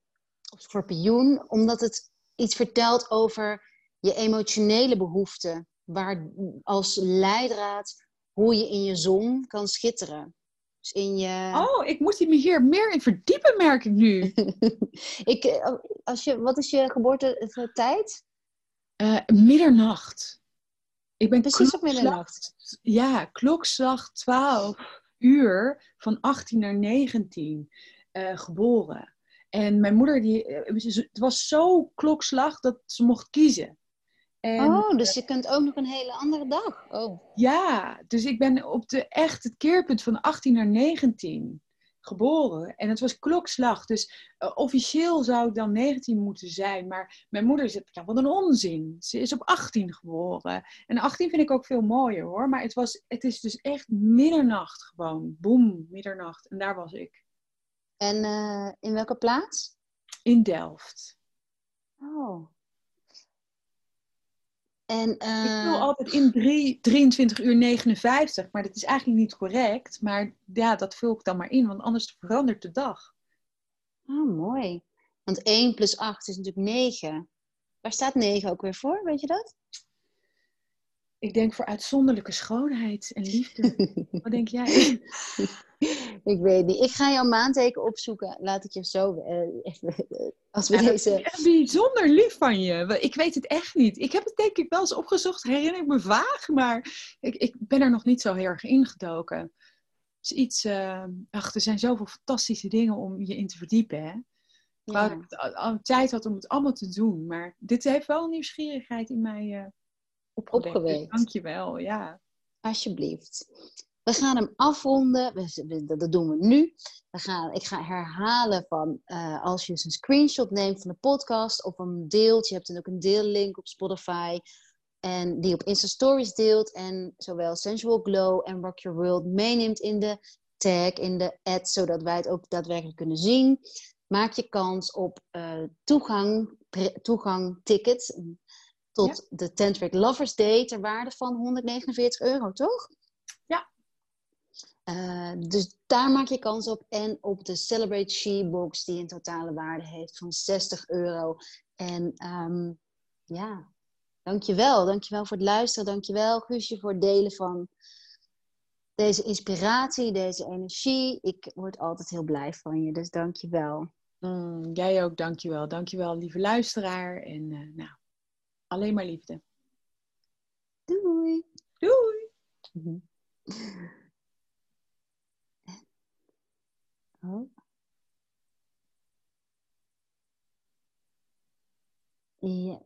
of schorpioen, omdat het iets vertelt over je emotionele behoeften. Waar als leidraad hoe je in je zon kan schitteren. Dus in je... Oh, ik moet me hier meer in verdiepen, merk ik nu. ik, eh, als je, wat is je geboortetijd? Uh, middernacht. Ik ben Precies op middernacht. Ja, klokslag 12 uur van 18 naar 19 uh, geboren. En mijn moeder, die, eh, het was zo klokslag dat ze mocht kiezen. En, oh, dus je kunt ook nog een hele andere dag. Oh. Ja, dus ik ben op de, echt het keerpunt van 18 naar 19 geboren. En het was klokslag. Dus uh, officieel zou ik dan 19 moeten zijn. Maar mijn moeder zegt, ja, wat een onzin. Ze is op 18 geboren. En 18 vind ik ook veel mooier hoor. Maar het, was, het is dus echt middernacht gewoon. Boom, middernacht. En daar was ik. En uh, in welke plaats? In Delft. Oh, en, uh... Ik vul eh, altijd in 3, 23 uur 59, maar dat is eigenlijk niet correct. Maar ja, dat vul ik dan maar in, want anders verandert de dag. Oh, mooi. Want 1 plus 8 is natuurlijk 9. Waar staat 9 ook weer voor, weet je dat? Ik denk voor uitzonderlijke schoonheid en liefde. Wat denk jij? ik weet niet. Ik ga jouw maanteken opzoeken. Laat ik je zo uh, als we deze... Bijzonder lief van je. Ik weet het echt niet. Ik heb het denk ik wel eens opgezocht. Herinner ik me vaag. Maar ik, ik ben er nog niet zo heel erg ingedoken. Het is iets... Uh, ach, er zijn zoveel fantastische dingen om je in te verdiepen. Hè? Ja. Ik al tijd had om het allemaal te doen. Maar dit heeft wel nieuwsgierigheid in mij uh, opgewekt. Opgewekt. Dankjewel, ja. Alsjeblieft. We gaan hem afronden. We- we- Dat doen we nu. We gaan, ik ga herhalen van eh, als je eens een screenshot neemt van de podcast of een deelt. Je hebt dan ook een deellink op Spotify. En die op Insta Stories deelt. En zowel Sensual Glow en Rock Your World meeneemt in de tag, in de ad. Zodat wij het ook daadwerkelijk kunnen zien. Maak je kans op eh, toegang, toegang ticket tot de Tantric Lovers Day ter waarde van 149 euro, toch? Eh, dus daar maak je kans op. En op de Celebrate She box, die een totale waarde heeft van 60 euro. En ehm, ja, dankjewel. Dankjewel voor het luisteren. Dankjewel, Guusje, voor het delen van deze inspiratie, deze energie. Ik word altijd heel blij van je, dus dankjewel. Mm, jij ook, dankjewel. Dankjewel, lieve luisteraar. En eh, nou, alleen maar liefde. Doei! Doei! Mhm. Oh. Ja.